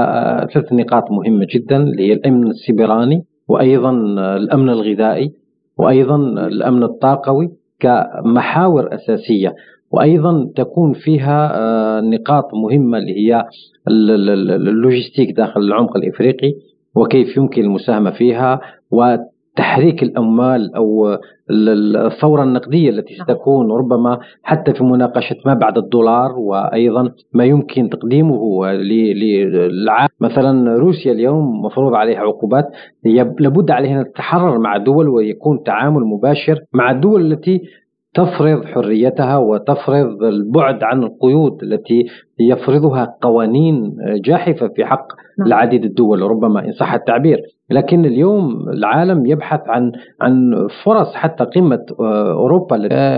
ثلاث نقاط مهمة جدا اللي هي الأمن السيبراني وأيضا الأمن الغذائي وأيضا الأمن الطاقوي كمحاور أساسية. وأيضا تكون فيها نقاط مهمة اللي هي اللوجستيك داخل العمق الإفريقي وكيف يمكن المساهمة فيها تحريك الأموال أو الثورة النقدية التي ستكون ربما حتى في مناقشة ما بعد الدولار وأيضا ما يمكن تقديمه للعالم مثلا روسيا اليوم مفروض عليها عقوبات. لابد عليها أن تتحرر مع دول ويكون تعامل مباشر مع الدول التي تفرض حريتها وتفرض البعد عن القيود التي يفرضها قوانين جاحفة في حق العديد الدول ربما إن صح التعبير. لكن اليوم العالم يبحث عن عن فرص حتى قمة أوروبا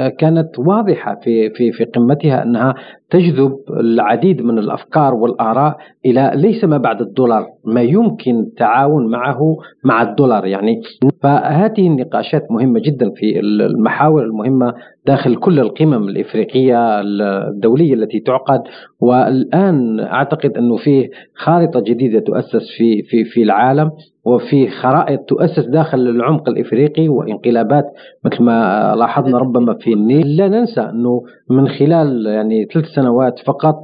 كانت واضحة في في في قمتها أنها تجذب العديد من الأفكار والآراء إلى ليس ما بعد الدولار ما يمكن التعاون معه مع الدولار يعني. فهذه النقاشات مهمة جدا في المحاور المهمة داخل كل القمم الإفريقية الدولية التي تعقد. والآن أعتقد أنه فيه خارطة جديدة تؤسس في في في العالم. وفي خرائط تؤسس داخل العمق الإفريقي وانقلابات مثل ما لاحظنا ربما في النيل لا ننسى أنه من خلال يعني ثلاث سنوات فقط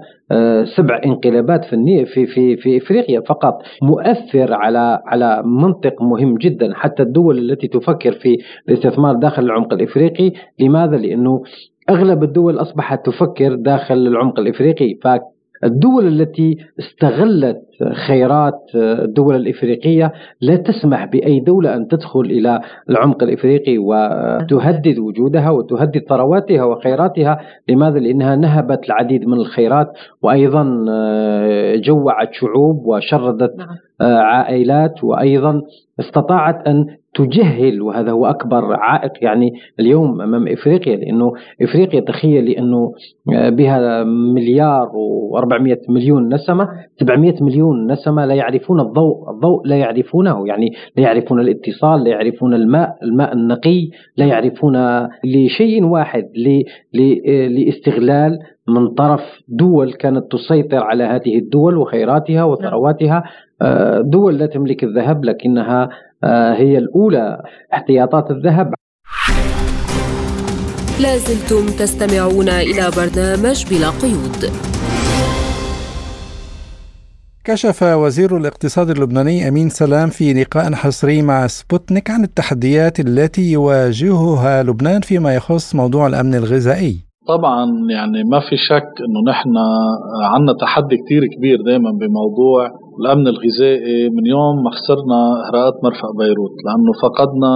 سبع انقلابات في في في في إفريقيا فقط مؤثر على على منطق مهم جدا حتى الدول التي تفكر في الاستثمار داخل العمق الإفريقي لماذا؟ لأنه أغلب الدول أصبحت تفكر داخل العمق الإفريقي الدول التي استغلت خيرات الدول الإفريقية لا تسمح بأي دولة أن تدخل إلى العمق الإفريقي وتهدد وجودها وتهدد ثرواتها وخيراتها، لماذا؟ لأنها نهبت العديد من الخيرات وأيضا جوعت شعوب وشردت عائلات وأيضا استطاعت أن تجهل وهذا هو أكبر عائق يعني اليوم أمام إفريقيا لأنه إفريقيا تخيل انه بها مليار و400 مليون نسمة 700 مليون نسمة لا يعرفون الضوء، الضوء لا يعرفونه يعني لا يعرفون الاتصال، لا يعرفون الماء، الماء النقي، لا يعرفون لشيء واحد لاستغلال من طرف دول كانت تسيطر على هذه الدول وخيراتها وثرواتها. دول لا تملك الذهب لكنها هي الأولى. احتياطات الذهب. لازلتم تستمعون إلى برنامج بلا قيود. كشف وزير الاقتصاد اللبناني أمين سلام في لقاء حصري مع سبوتنيك عن التحديات التي يواجهها لبنان فيما يخص موضوع الأمن الغذائي. طبعا يعني ما في شك إنه نحن عندنا تحدي كتير كبير دائما بموضوع الامن الغذائي من يوم ما خسرنا إهراءات مرفأ بيروت لأنه فقدنا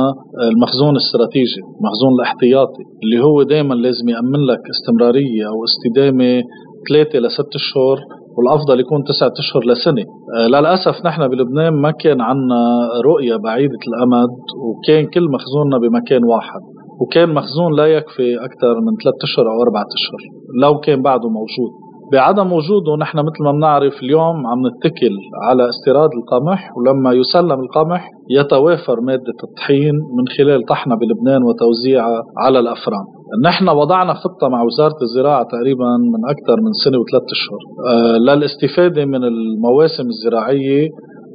المخزون الاستراتيجي المخزون الاحتياطي اللي هو دائما لازم يأمن لك استمرارية أو استدامة ثلاثة لست أشهر والأفضل يكون تسعة أشهر لسنة. آه، للأسف نحن بلبنان ما كان عندنا رؤية بعيدة الأمد وكان كل مخزوننا بمكان واحد وكان مخزون لا يكفي أكثر من ثلاثة أشهر أو أربعة أشهر لو كان بعده موجود. بعدم وجوده نحن مثل ما بنعرف اليوم عم نتكل على استيراد القمح ولما يسلم القمح يتوافر مادة الطحين من خلال طحنة بلبنان وتوزيعها على الأفران. نحن وضعنا خطة مع وزارة الزراعة تقريبا من أكثر من سنة وثلاثة أشهر. آه، للاستفادة من المواسم الزراعية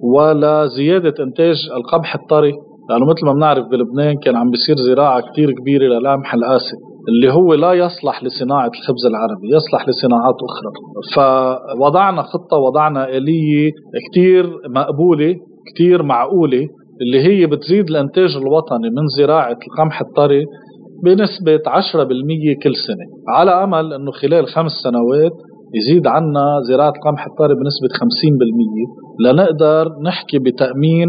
ولزيادة إنتاج القمح الطري لأنه مثل ما بنعرف بلبنان كان عم بيصير زراعة كتير كبيرة للقمح القاسي اللي هو لا يصلح لصناعة الخبز العربي يصلح لصناعات أخرى. فوضعنا خطة وضعنا آلية كتير مقبولة كتير معقولة اللي هي بتزيد الإنتاج الوطني من زراعة القمح الطري بنسبة 10% كل سنة. على أمل أنه خلال خمس سنوات يزيد عنا زراعة القمح الطري بنسبة 50% لنقدر نحكي بتأمين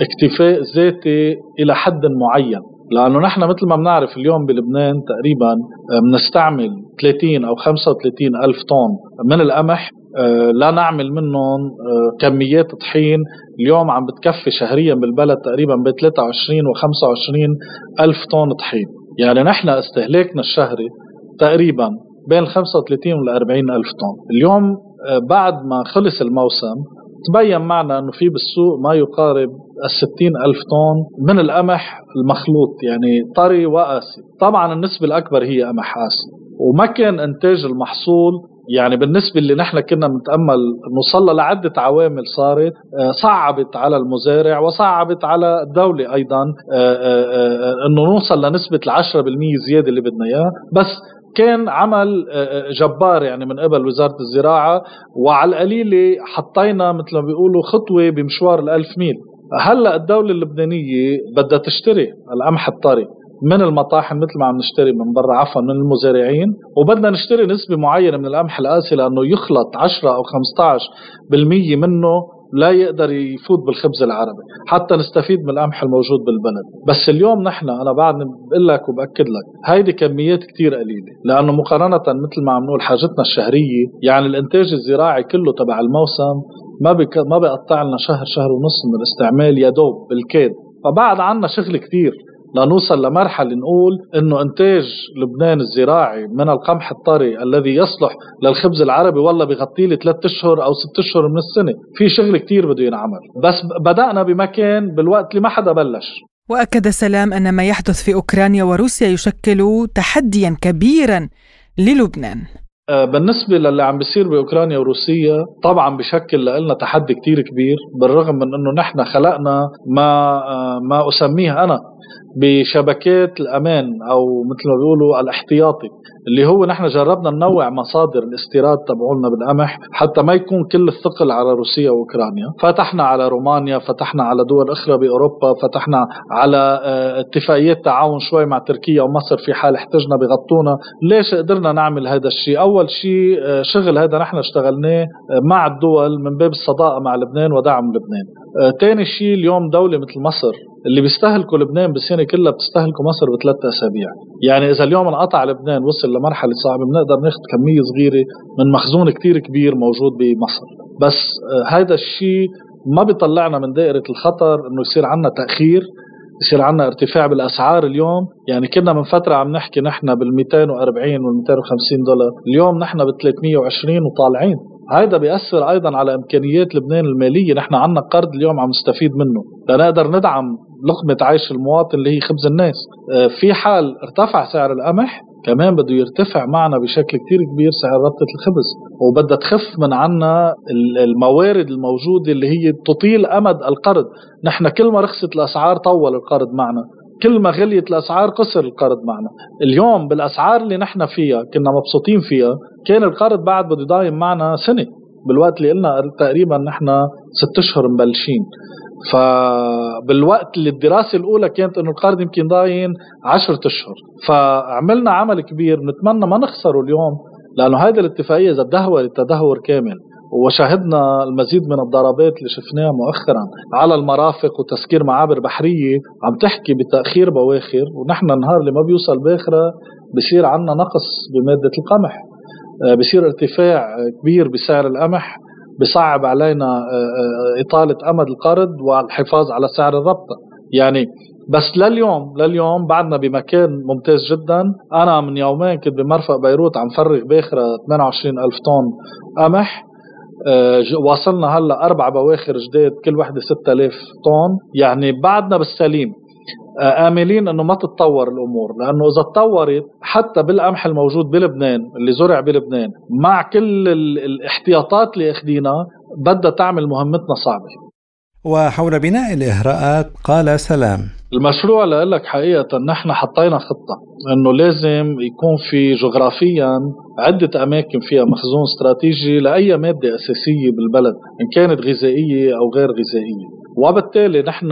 اكتفاء ذاتي إلى حد معين. لأنه نحن مثل ما بنعرف اليوم بلبنان تقريبا آه، بنستعمل 30 أو 35 ألف طن من القمح آه، لا نعمل منهم آه، كميات طحين. اليوم عم بتكفي شهريا بالبلد تقريبا ب 23 و 25 ألف طن طحين. يعني نحن استهلاكنا الشهري تقريبا بين 35 وال 40 ألف طن. اليوم بعد ما خلص الموسم تبين معنا أنه في بالسوق ما يقارب الستين ألف طن من القمح المخلوط يعني طري وقاسي. طبعا النسبة الأكبر هي قمح قاسي. وما كان إنتاج المحصول يعني بالنسبة اللي نحن كنا بنتأمل نوصل لعدة عوامل صارت آه، صعبت على المزارع وصعبت على الدولة أيضا آه، آه، أنه نوصل لنسبة العشرة بالمية زيادة اللي بدنا إياه بس كان عمل جبار يعني من قبل وزارة الزراعة وعلى القليلة حطينا مثل ما بيقولوا خطوة بمشوار الألف ميل. هلأ الدولة اللبنانية بدها تشتري القمح الطري من المطاحن مثل ما عم نشتري من برا عفوا من المزارعين وبدنا نشتري نسبة معينة من القمح القاسي لأنه يخلط 10 أو 15% منه لا يقدر يفوت بالخبز العربي حتى نستفيد من القمح الموجود بالبلد. بس اليوم نحن أنا بعد بقول لك وبأكد لك هيدي كميات كتير قليلة. لأنه مقارنة مثل ما عم نقول حاجتنا الشهرية يعني الإنتاج الزراعي كله تبع الموسم ما بك ما بيقطع لنا شهر شهر ونص من الاستعمال يا دوب بالكاد. فبعد عنا شغل كتير. لنوصل لمرحلة نقول إنه إنتاج لبنان الزراعي من القمح الطري الذي يصلح للخبز العربي والله بغطي لي ثلاث أشهر أو ست أشهر من السنة. في شغل كتير بده ينعمل. بس بدأنا بمكان بالوقت اللي ما حدا بلش. وأكد سلام أن ما يحدث في أوكرانيا وروسيا يشكل تحديا كبيرا للبنان. بالنسبة للي عم بيصير بأوكرانيا وروسيا طبعا بشكل لنا تحدي كتير كبير بالرغم من أنه نحن خلقنا ما آه، ما أسميه أنا بشبكات الأمان أو مثل ما بيقولوا الاحتياطي. اللي هو نحن جربنا ننوع مصادر الاستيراد تبعولنا بالقمح حتى ما يكون كل الثقل على روسيا وأوكرانيا. فتحنا على رومانيا فتحنا على دول أخرى بأوروبا فتحنا على آه، اتفاقيات تعاون شوي مع تركيا ومصر في حال احتجنا بغطونا. ليش قدرنا نعمل هذا الشيء؟ أول شيء آه، شغل هذا نحن اشتغلناه آه، مع الدول من باب الصداقة مع لبنان ودعم لبنان. ثاني شيء اليوم دولة مثل مصر اللي بيستهلكوا لبنان بالسنة كلها بتستهلكوا مصر بثلاث أسابيع. يعني إذا اليوم انقطع لبنان وصل لمرحلة صعبة بنقدر ناخذ كمية صغيرة من مخزون كتير كبير موجود بمصر. بس آه، هذا الشيء ما بيطلعنا من دائرة الخطر إنه يصير عندنا تأخير يصير عندنا ارتفاع بالأسعار اليوم. يعني كنا من فترة عم نحكي نحن بال 240 وال 250 دولار اليوم نحن ب 320 وطالعين. هذا بيأثر أيضا على إمكانيات لبنان المالية. نحن عنا قرض اليوم عم نستفيد منه. لنقدر ندعم لقمة عيش المواطن اللي هي خبز الناس. آه، في حال ارتفع سعر القمح كمان بده يرتفع معنا بشكل كتير كبير سعر ربطة الخبز وبدها تخف من عنا الموارد الموجودة اللي هي تطيل أمد القرض. نحن كل ما رخصت الأسعار طول القرض معنا كل ما غليت الأسعار قصر القرض معنا. اليوم بالأسعار اللي نحن فيها كنا مبسوطين فيها كان القرض بعد بده يدايم معنا سنة. بالوقت اللي قلنا تقريبا نحن ست أشهر مبلشين. فبالوقت اللي الدراسة الأولى كانت إنه القرض يمكن ضاين عشرة أشهر. فعملنا عمل كبير بنتمنى ما نخسره اليوم لأنه هذه الاتفاقية إذا تدهورت تدهور كامل. وشاهدنا المزيد من الضربات اللي شفناها مؤخرا على المرافق وتسكير معابر بحرية عم تحكي بتأخير بواخر. ونحن النهار اللي ما بيوصل باخرة بصير عندنا نقص بمادة القمح. آه، بصير ارتفاع كبير بسعر القمح. بصعب علينا آه، آه، إطالة أمد القرض والحفاظ على سعر الربطة يعني بس لليوم لليوم بعدنا بمكان ممتاز جدا. أنا من يومين كنت بمرفق بيروت عم فرغ بآخرة 28 ألف طن قمح. آه، واصلنا هلأ أربع بواخر جداد كل وحدة 6000 طن. يعني بعدنا بالسليم. آه، آملين إنه ما تتطور الأمور لأنه إذا تطورت حتى بالقمح الموجود بلبنان اللي زرع بلبنان مع كل الاحتياطات اللي أخذينها بدها تعمل مهمتنا صعبة. وحول بناء الإهراءات قال سلام. المشروع لك حقيقة نحن حطينا خطة أنه لازم يكون في جغرافيا عدة أماكن فيها مخزون استراتيجي لأي مادة أساسية بالبلد إن كانت غذائية أو غير غذائية. وبالتالي نحن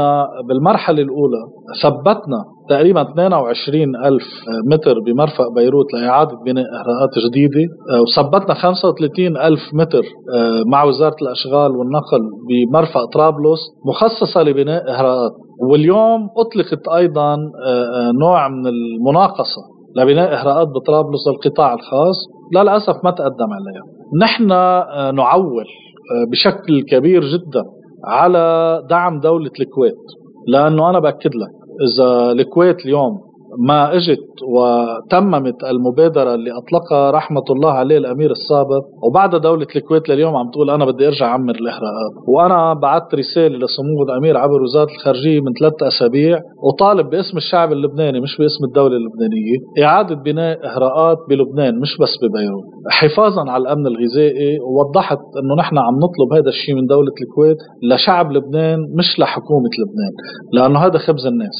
بالمرحلة الأولى ثبتنا تقريبا 22 ألف متر بمرفق بيروت لإعادة بناء إهراءات جديدة آه، وثبتنا 35 ألف متر آه، مع وزارة الأشغال والنقل بمرفق طرابلس مخصصة لبناء إهراءات واليوم أطلقت أيضا آه، نوع من المناقصة لبناء إهراءات بطرابلس للقطاع الخاص للأسف ما تقدم عليها. نحن نعول بشكل كبير جدا على دعم دولة الكويت لأنه أنا بأكد لك إذا الكويت اليوم ما اجت وتممت المبادرة اللي أطلقها رحمة الله عليه الأمير السابق. وبعد دولة الكويت لليوم عم تقول أنا بدي أرجع أعمر الاحراقات وأنا بعثت رسالة لسمو الامير عبر وزارة الخارجية من ثلاث أسابيع وطالب باسم الشعب اللبناني مش باسم الدولة اللبنانية. إعادة بناء اهراءات بلبنان مش بس ببيروت. حفاظا على الأمن الغذائي ووضحت إنه نحن عم نطلب هذا الشيء من دولة الكويت لشعب لبنان مش لحكومة لبنان لأنه هذا خبز الناس.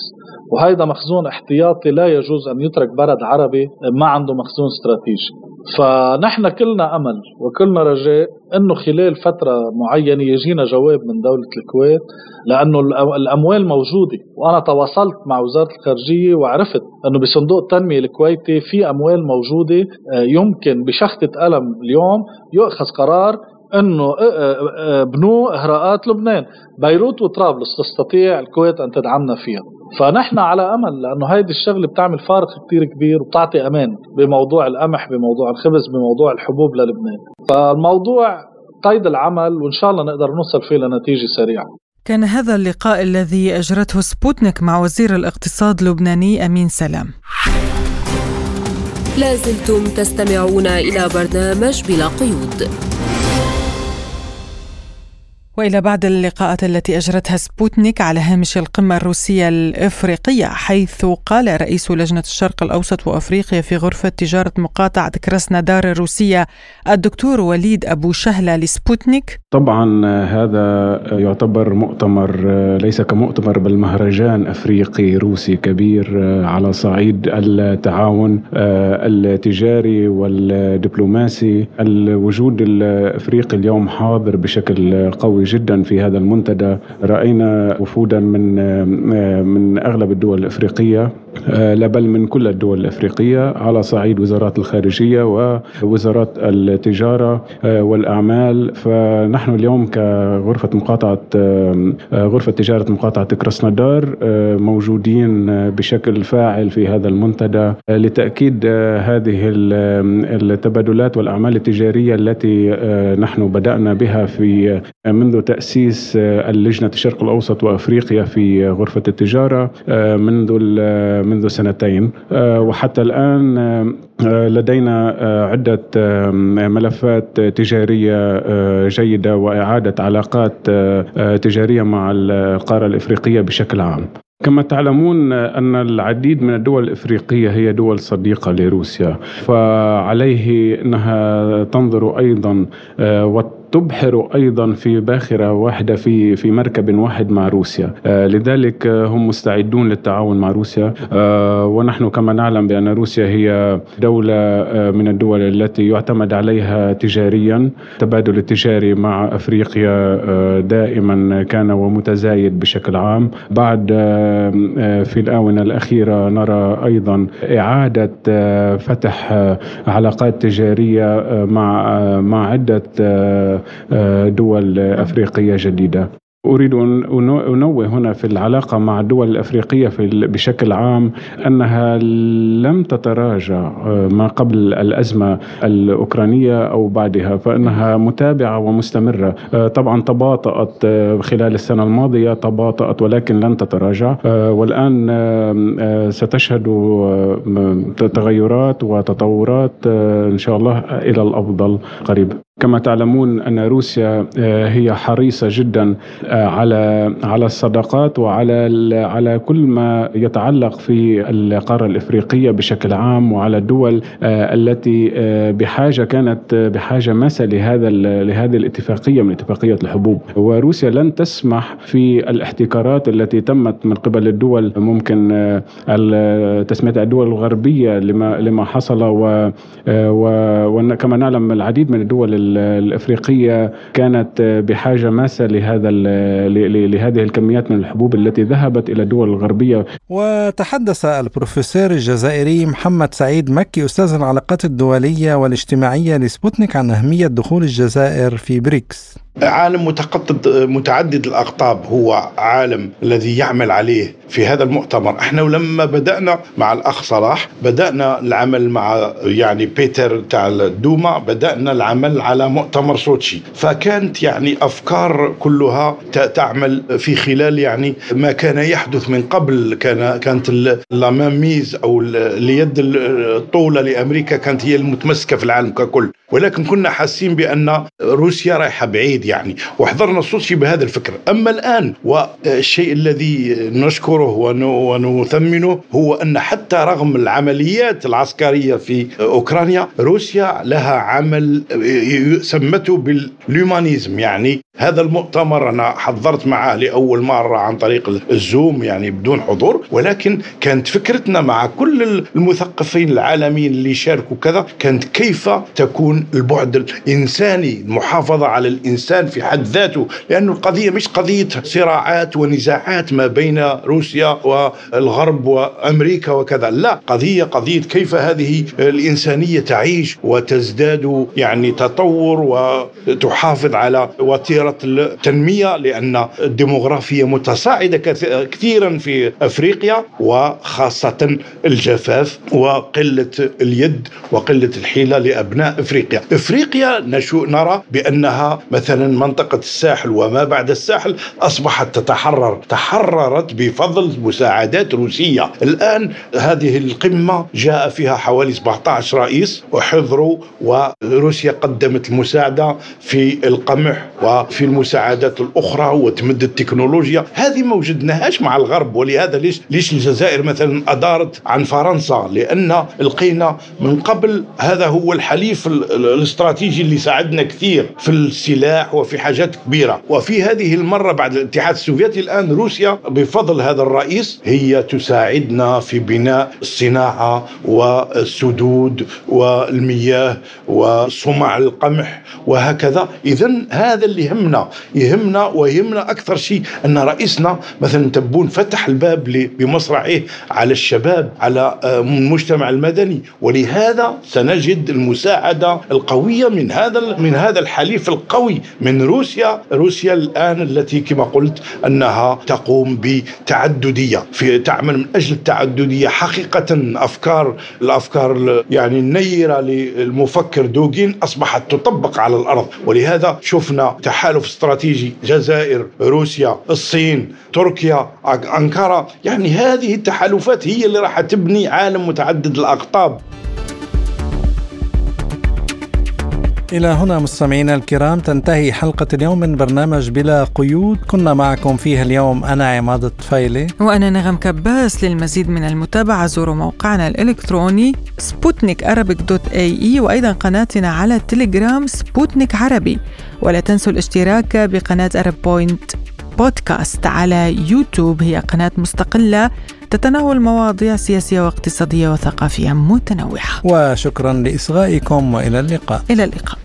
وهذا مخزون احتياطي لا يجوز أن يترك بلد عربي ما عنده مخزون استراتيجي. فنحن كلنا أمل وكلنا رجاء أنه خلال فترة معينة يجينا جواب من دولة الكويت لأنه الأموال موجودة. وأنا تواصلت مع وزارة الخارجية وعرفت أنه بصندوق التنمية الكويتي في أموال موجودة آه، يمكن بشخطة قلم اليوم يؤخذ قرار إنه بنوا اهراءات لبنان. بيروت وطرابلس تستطيع الكويت أن تدعمنا فيها. فنحن على أمل لأنه هيدي الشغلة بتعمل فارق كتير كبير وبتعطي أمان بموضوع القمح بموضوع الخبز بموضوع الحبوب للبنان. فالموضوع قيد العمل وإن شاء الله نقدر نوصل فيه لنتيجة سريعة. كان هذا اللقاء الذي أجرته سبوتنيك مع وزير الاقتصاد اللبناني أمين سلام. لازلتم تستمعون إلى برنامج بلا قيود. وإلى بعض اللقاءات التي أجرتها سبوتنيك على هامش القمة الروسية الإفريقية حيث قال رئيس لجنة الشرق الأوسط وأفريقيا في غرفة تجارة مقاطعه كراسنادار الروسية الدكتور وليد أبو شهلة لسبوتنيك. طبعا هذا يعتبر مؤتمر ليس كمؤتمر بل مهرجان إفريقي روسي كبير على صعيد التعاون التجاري والدبلوماسي. الوجود الإفريقي اليوم حاضر بشكل قوي جدا في هذا المنتدى. رأينا وفودا من من أغلب الدول الأفريقية. لا بل من كل الدول الأفريقية على صعيد وزارات الخارجية ووزارات التجارة والأعمال. فنحن اليوم كغرفة مقاطعة غرفة تجارة مقاطعة كراسنودار موجودين بشكل فاعل في هذا المنتدى لتأكيد هذه التبادلات والأعمال التجارية التي نحن بدأنا بها في منذ تأسيس آه، اللجنة الشرق الأوسط وأفريقيا في غرفة التجارة آه، منذ منذ سنتين. آه، وحتى الآن لدينا عدة ملفات تجارية جيدة وإعادة علاقات تجارية مع القارة الإفريقية بشكل عام. كما تعلمون أن العديد من الدول الإفريقية هي دول صديقة لروسيا. فعليه أنها تنظر أيضا وتبحر أيضا في باخرة واحدة في في مركب واحد مع روسيا. لذلك هم مستعدون للتعاون مع روسيا. ونحن كما نعلم بأن روسيا هي دولة من الدول التي يعتمد عليها تجاريا. التبادل التجاري مع أفريقيا دائما كان ومتزايد بشكل عام. بعد في الآونة الأخيرة نرى أيضا إعادة فتح علاقات تجارية مع مع عدة دول أفريقية جديدة. أريد أن أنوه هنا في العلاقة مع الدول الأفريقية في بشكل عام أنها لم تتراجع آه، ما قبل الأزمة الأوكرانية أو بعدها فإنها متابعة ومستمرة. آه، طبعا تباطأت آه، خلال السنة الماضية تباطأت ولكن لن تتراجع. والآن ستشهد تغيرات وتطورات إن شاء الله إلى الأفضل قريبا كما تعلمون أن روسيا آه، هي حريصة جدا آه، على على الصداقات وعلى على كل ما يتعلق في القارة الإفريقية بشكل عام وعلى الدول آه، التي بحاجة كانت بحاجة ماسة لهذا لهذه الاتفاقية من اتفاقية الحبوب. وروسيا لن تسمح في الاحتكارات التي تمت من قبل الدول ممكن تسميتها الدول الغربية لما لما حصل وكما نعلم العديد من الدول الإفريقية كانت بحاجة ماسة لهذا لهذه الكميات من الحبوب التي ذهبت إلى الدول الغربيه. وتحدث البروفيسور الجزائري محمد سعيد مكي أستاذ العلاقات الدولية والاجتماعية لسبوتنيك عن أهمية دخول الجزائر في بريكس. عالم متقطب متعدد الاقطاب هو عالم الذي يعمل عليه في هذا المؤتمر. إحنا لما بدأنا مع الأخ صلاح بدأنا العمل مع يعني بيتر تاع الدوما بدأنا العمل على مؤتمر سوتشي. فكانت يعني أفكار كلها تعمل في خلال يعني ما كان يحدث من قبل. كان كانت لاماميز أو اليد الطولة لأمريكا كانت هي المتمسكة في العالم ككل. ولكن كنا حاسين بأن روسيا رايحة بعيد. يعني وحضرنا سوتشي بهذا الفكر. أما الآن والشيء الذي نشكره ونثمنه هو أن حتى رغم العمليات العسكرية في أوكرانيا روسيا لها عمل سمته بالهيومانيزم يعني هذا المؤتمر أنا حضرت معه لأول مرة عن طريق الزوم يعني بدون حضور ولكن كانت فكرتنا مع كل المثقفين العالميين اللي شاركوا كذا كانت كيف تكون البعد الإنساني المحافظة على الإنسان في حد ذاته. لأنه القضية مش قضية صراعات ونزاعات ما بين روسيا والغرب وأمريكا وكذا لا. قضية قضية كيف هذه الإنسانية تعيش وتزداد يعني تطور وتحافظ على وتيرة التنمية لأن الديموغرافية متصاعدة كثيرا في أفريقيا وخاصة الجفاف وقلة اليد وقلة الحيلة لأبناء أفريقيا. أفريقيا نشو نرى بأنها مثلا منطقة الساحل وما بعد الساحل أصبحت تتحرر. تحررت بفضل مساعدات روسية. الآن هذه القمة جاء فيها حوالي 17 رئيس وحضروا وروسيا قدمت المساعدة في القمح وفي في المساعدات الأخرى وتمد التكنولوجيا. هذه ما وجدناهاش مع الغرب ولهذا ليش ليش الجزائر مثلا أدارت عن فرنسا؟ لأن لقينا من قبل هذا هو الحليف الاستراتيجي اللي ساعدنا كثير في السلاح وفي حاجات كبيرة. وفي هذه المرة بعد الاتحاد السوفيتي الآن روسيا بفضل هذا الرئيس هي تساعدنا في بناء الصناعة والسدود والمياه وصمع القمح وهكذا. اذا هذا اللي يهم يهمنا يهمنا ويهمنا أكثر شيء أن رئيسنا مثلا تبون فتح الباب بمصرعه على الشباب على آه، المجتمع المدني. ولهذا سنجد المساعدة القوية من هذا من هذا الحليف القوي من روسيا. روسيا الآن التي كما قلت أنها تقوم بتعددية في تعمل من أجل التعددية. حقيقة أفكار الأفكار يعني النيرة للمفكر دوغين أصبحت تطبق على الأرض. ولهذا شفنا تحالف تحالف استراتيجي جزائر روسيا الصين تركيا أنقرة. يعني هذه التحالفات هي اللي راح تبني عالم متعدد الأقطاب. إلى هنا مستمعينا الكرام تنتهي حلقة اليوم من برنامج بلا قيود. كنا معكم فيها اليوم أنا عماد الطفيلي وأنا نغم كباس للمزيد من المتابعة. زوروا موقعنا الإلكتروني سبوتنيك dot ae وأيضا قناتنا على التليجرام سبوتنيك عربي. ولا تنسوا الاشتراك بقناة أرب بوينت بودكاست على يوتيوب. هي قناة مستقلة تتناول مواضيع سياسية واقتصادية وثقافية متنوعة. وشكرا لإصغائكم وإلى اللقاء. إلى اللقاء.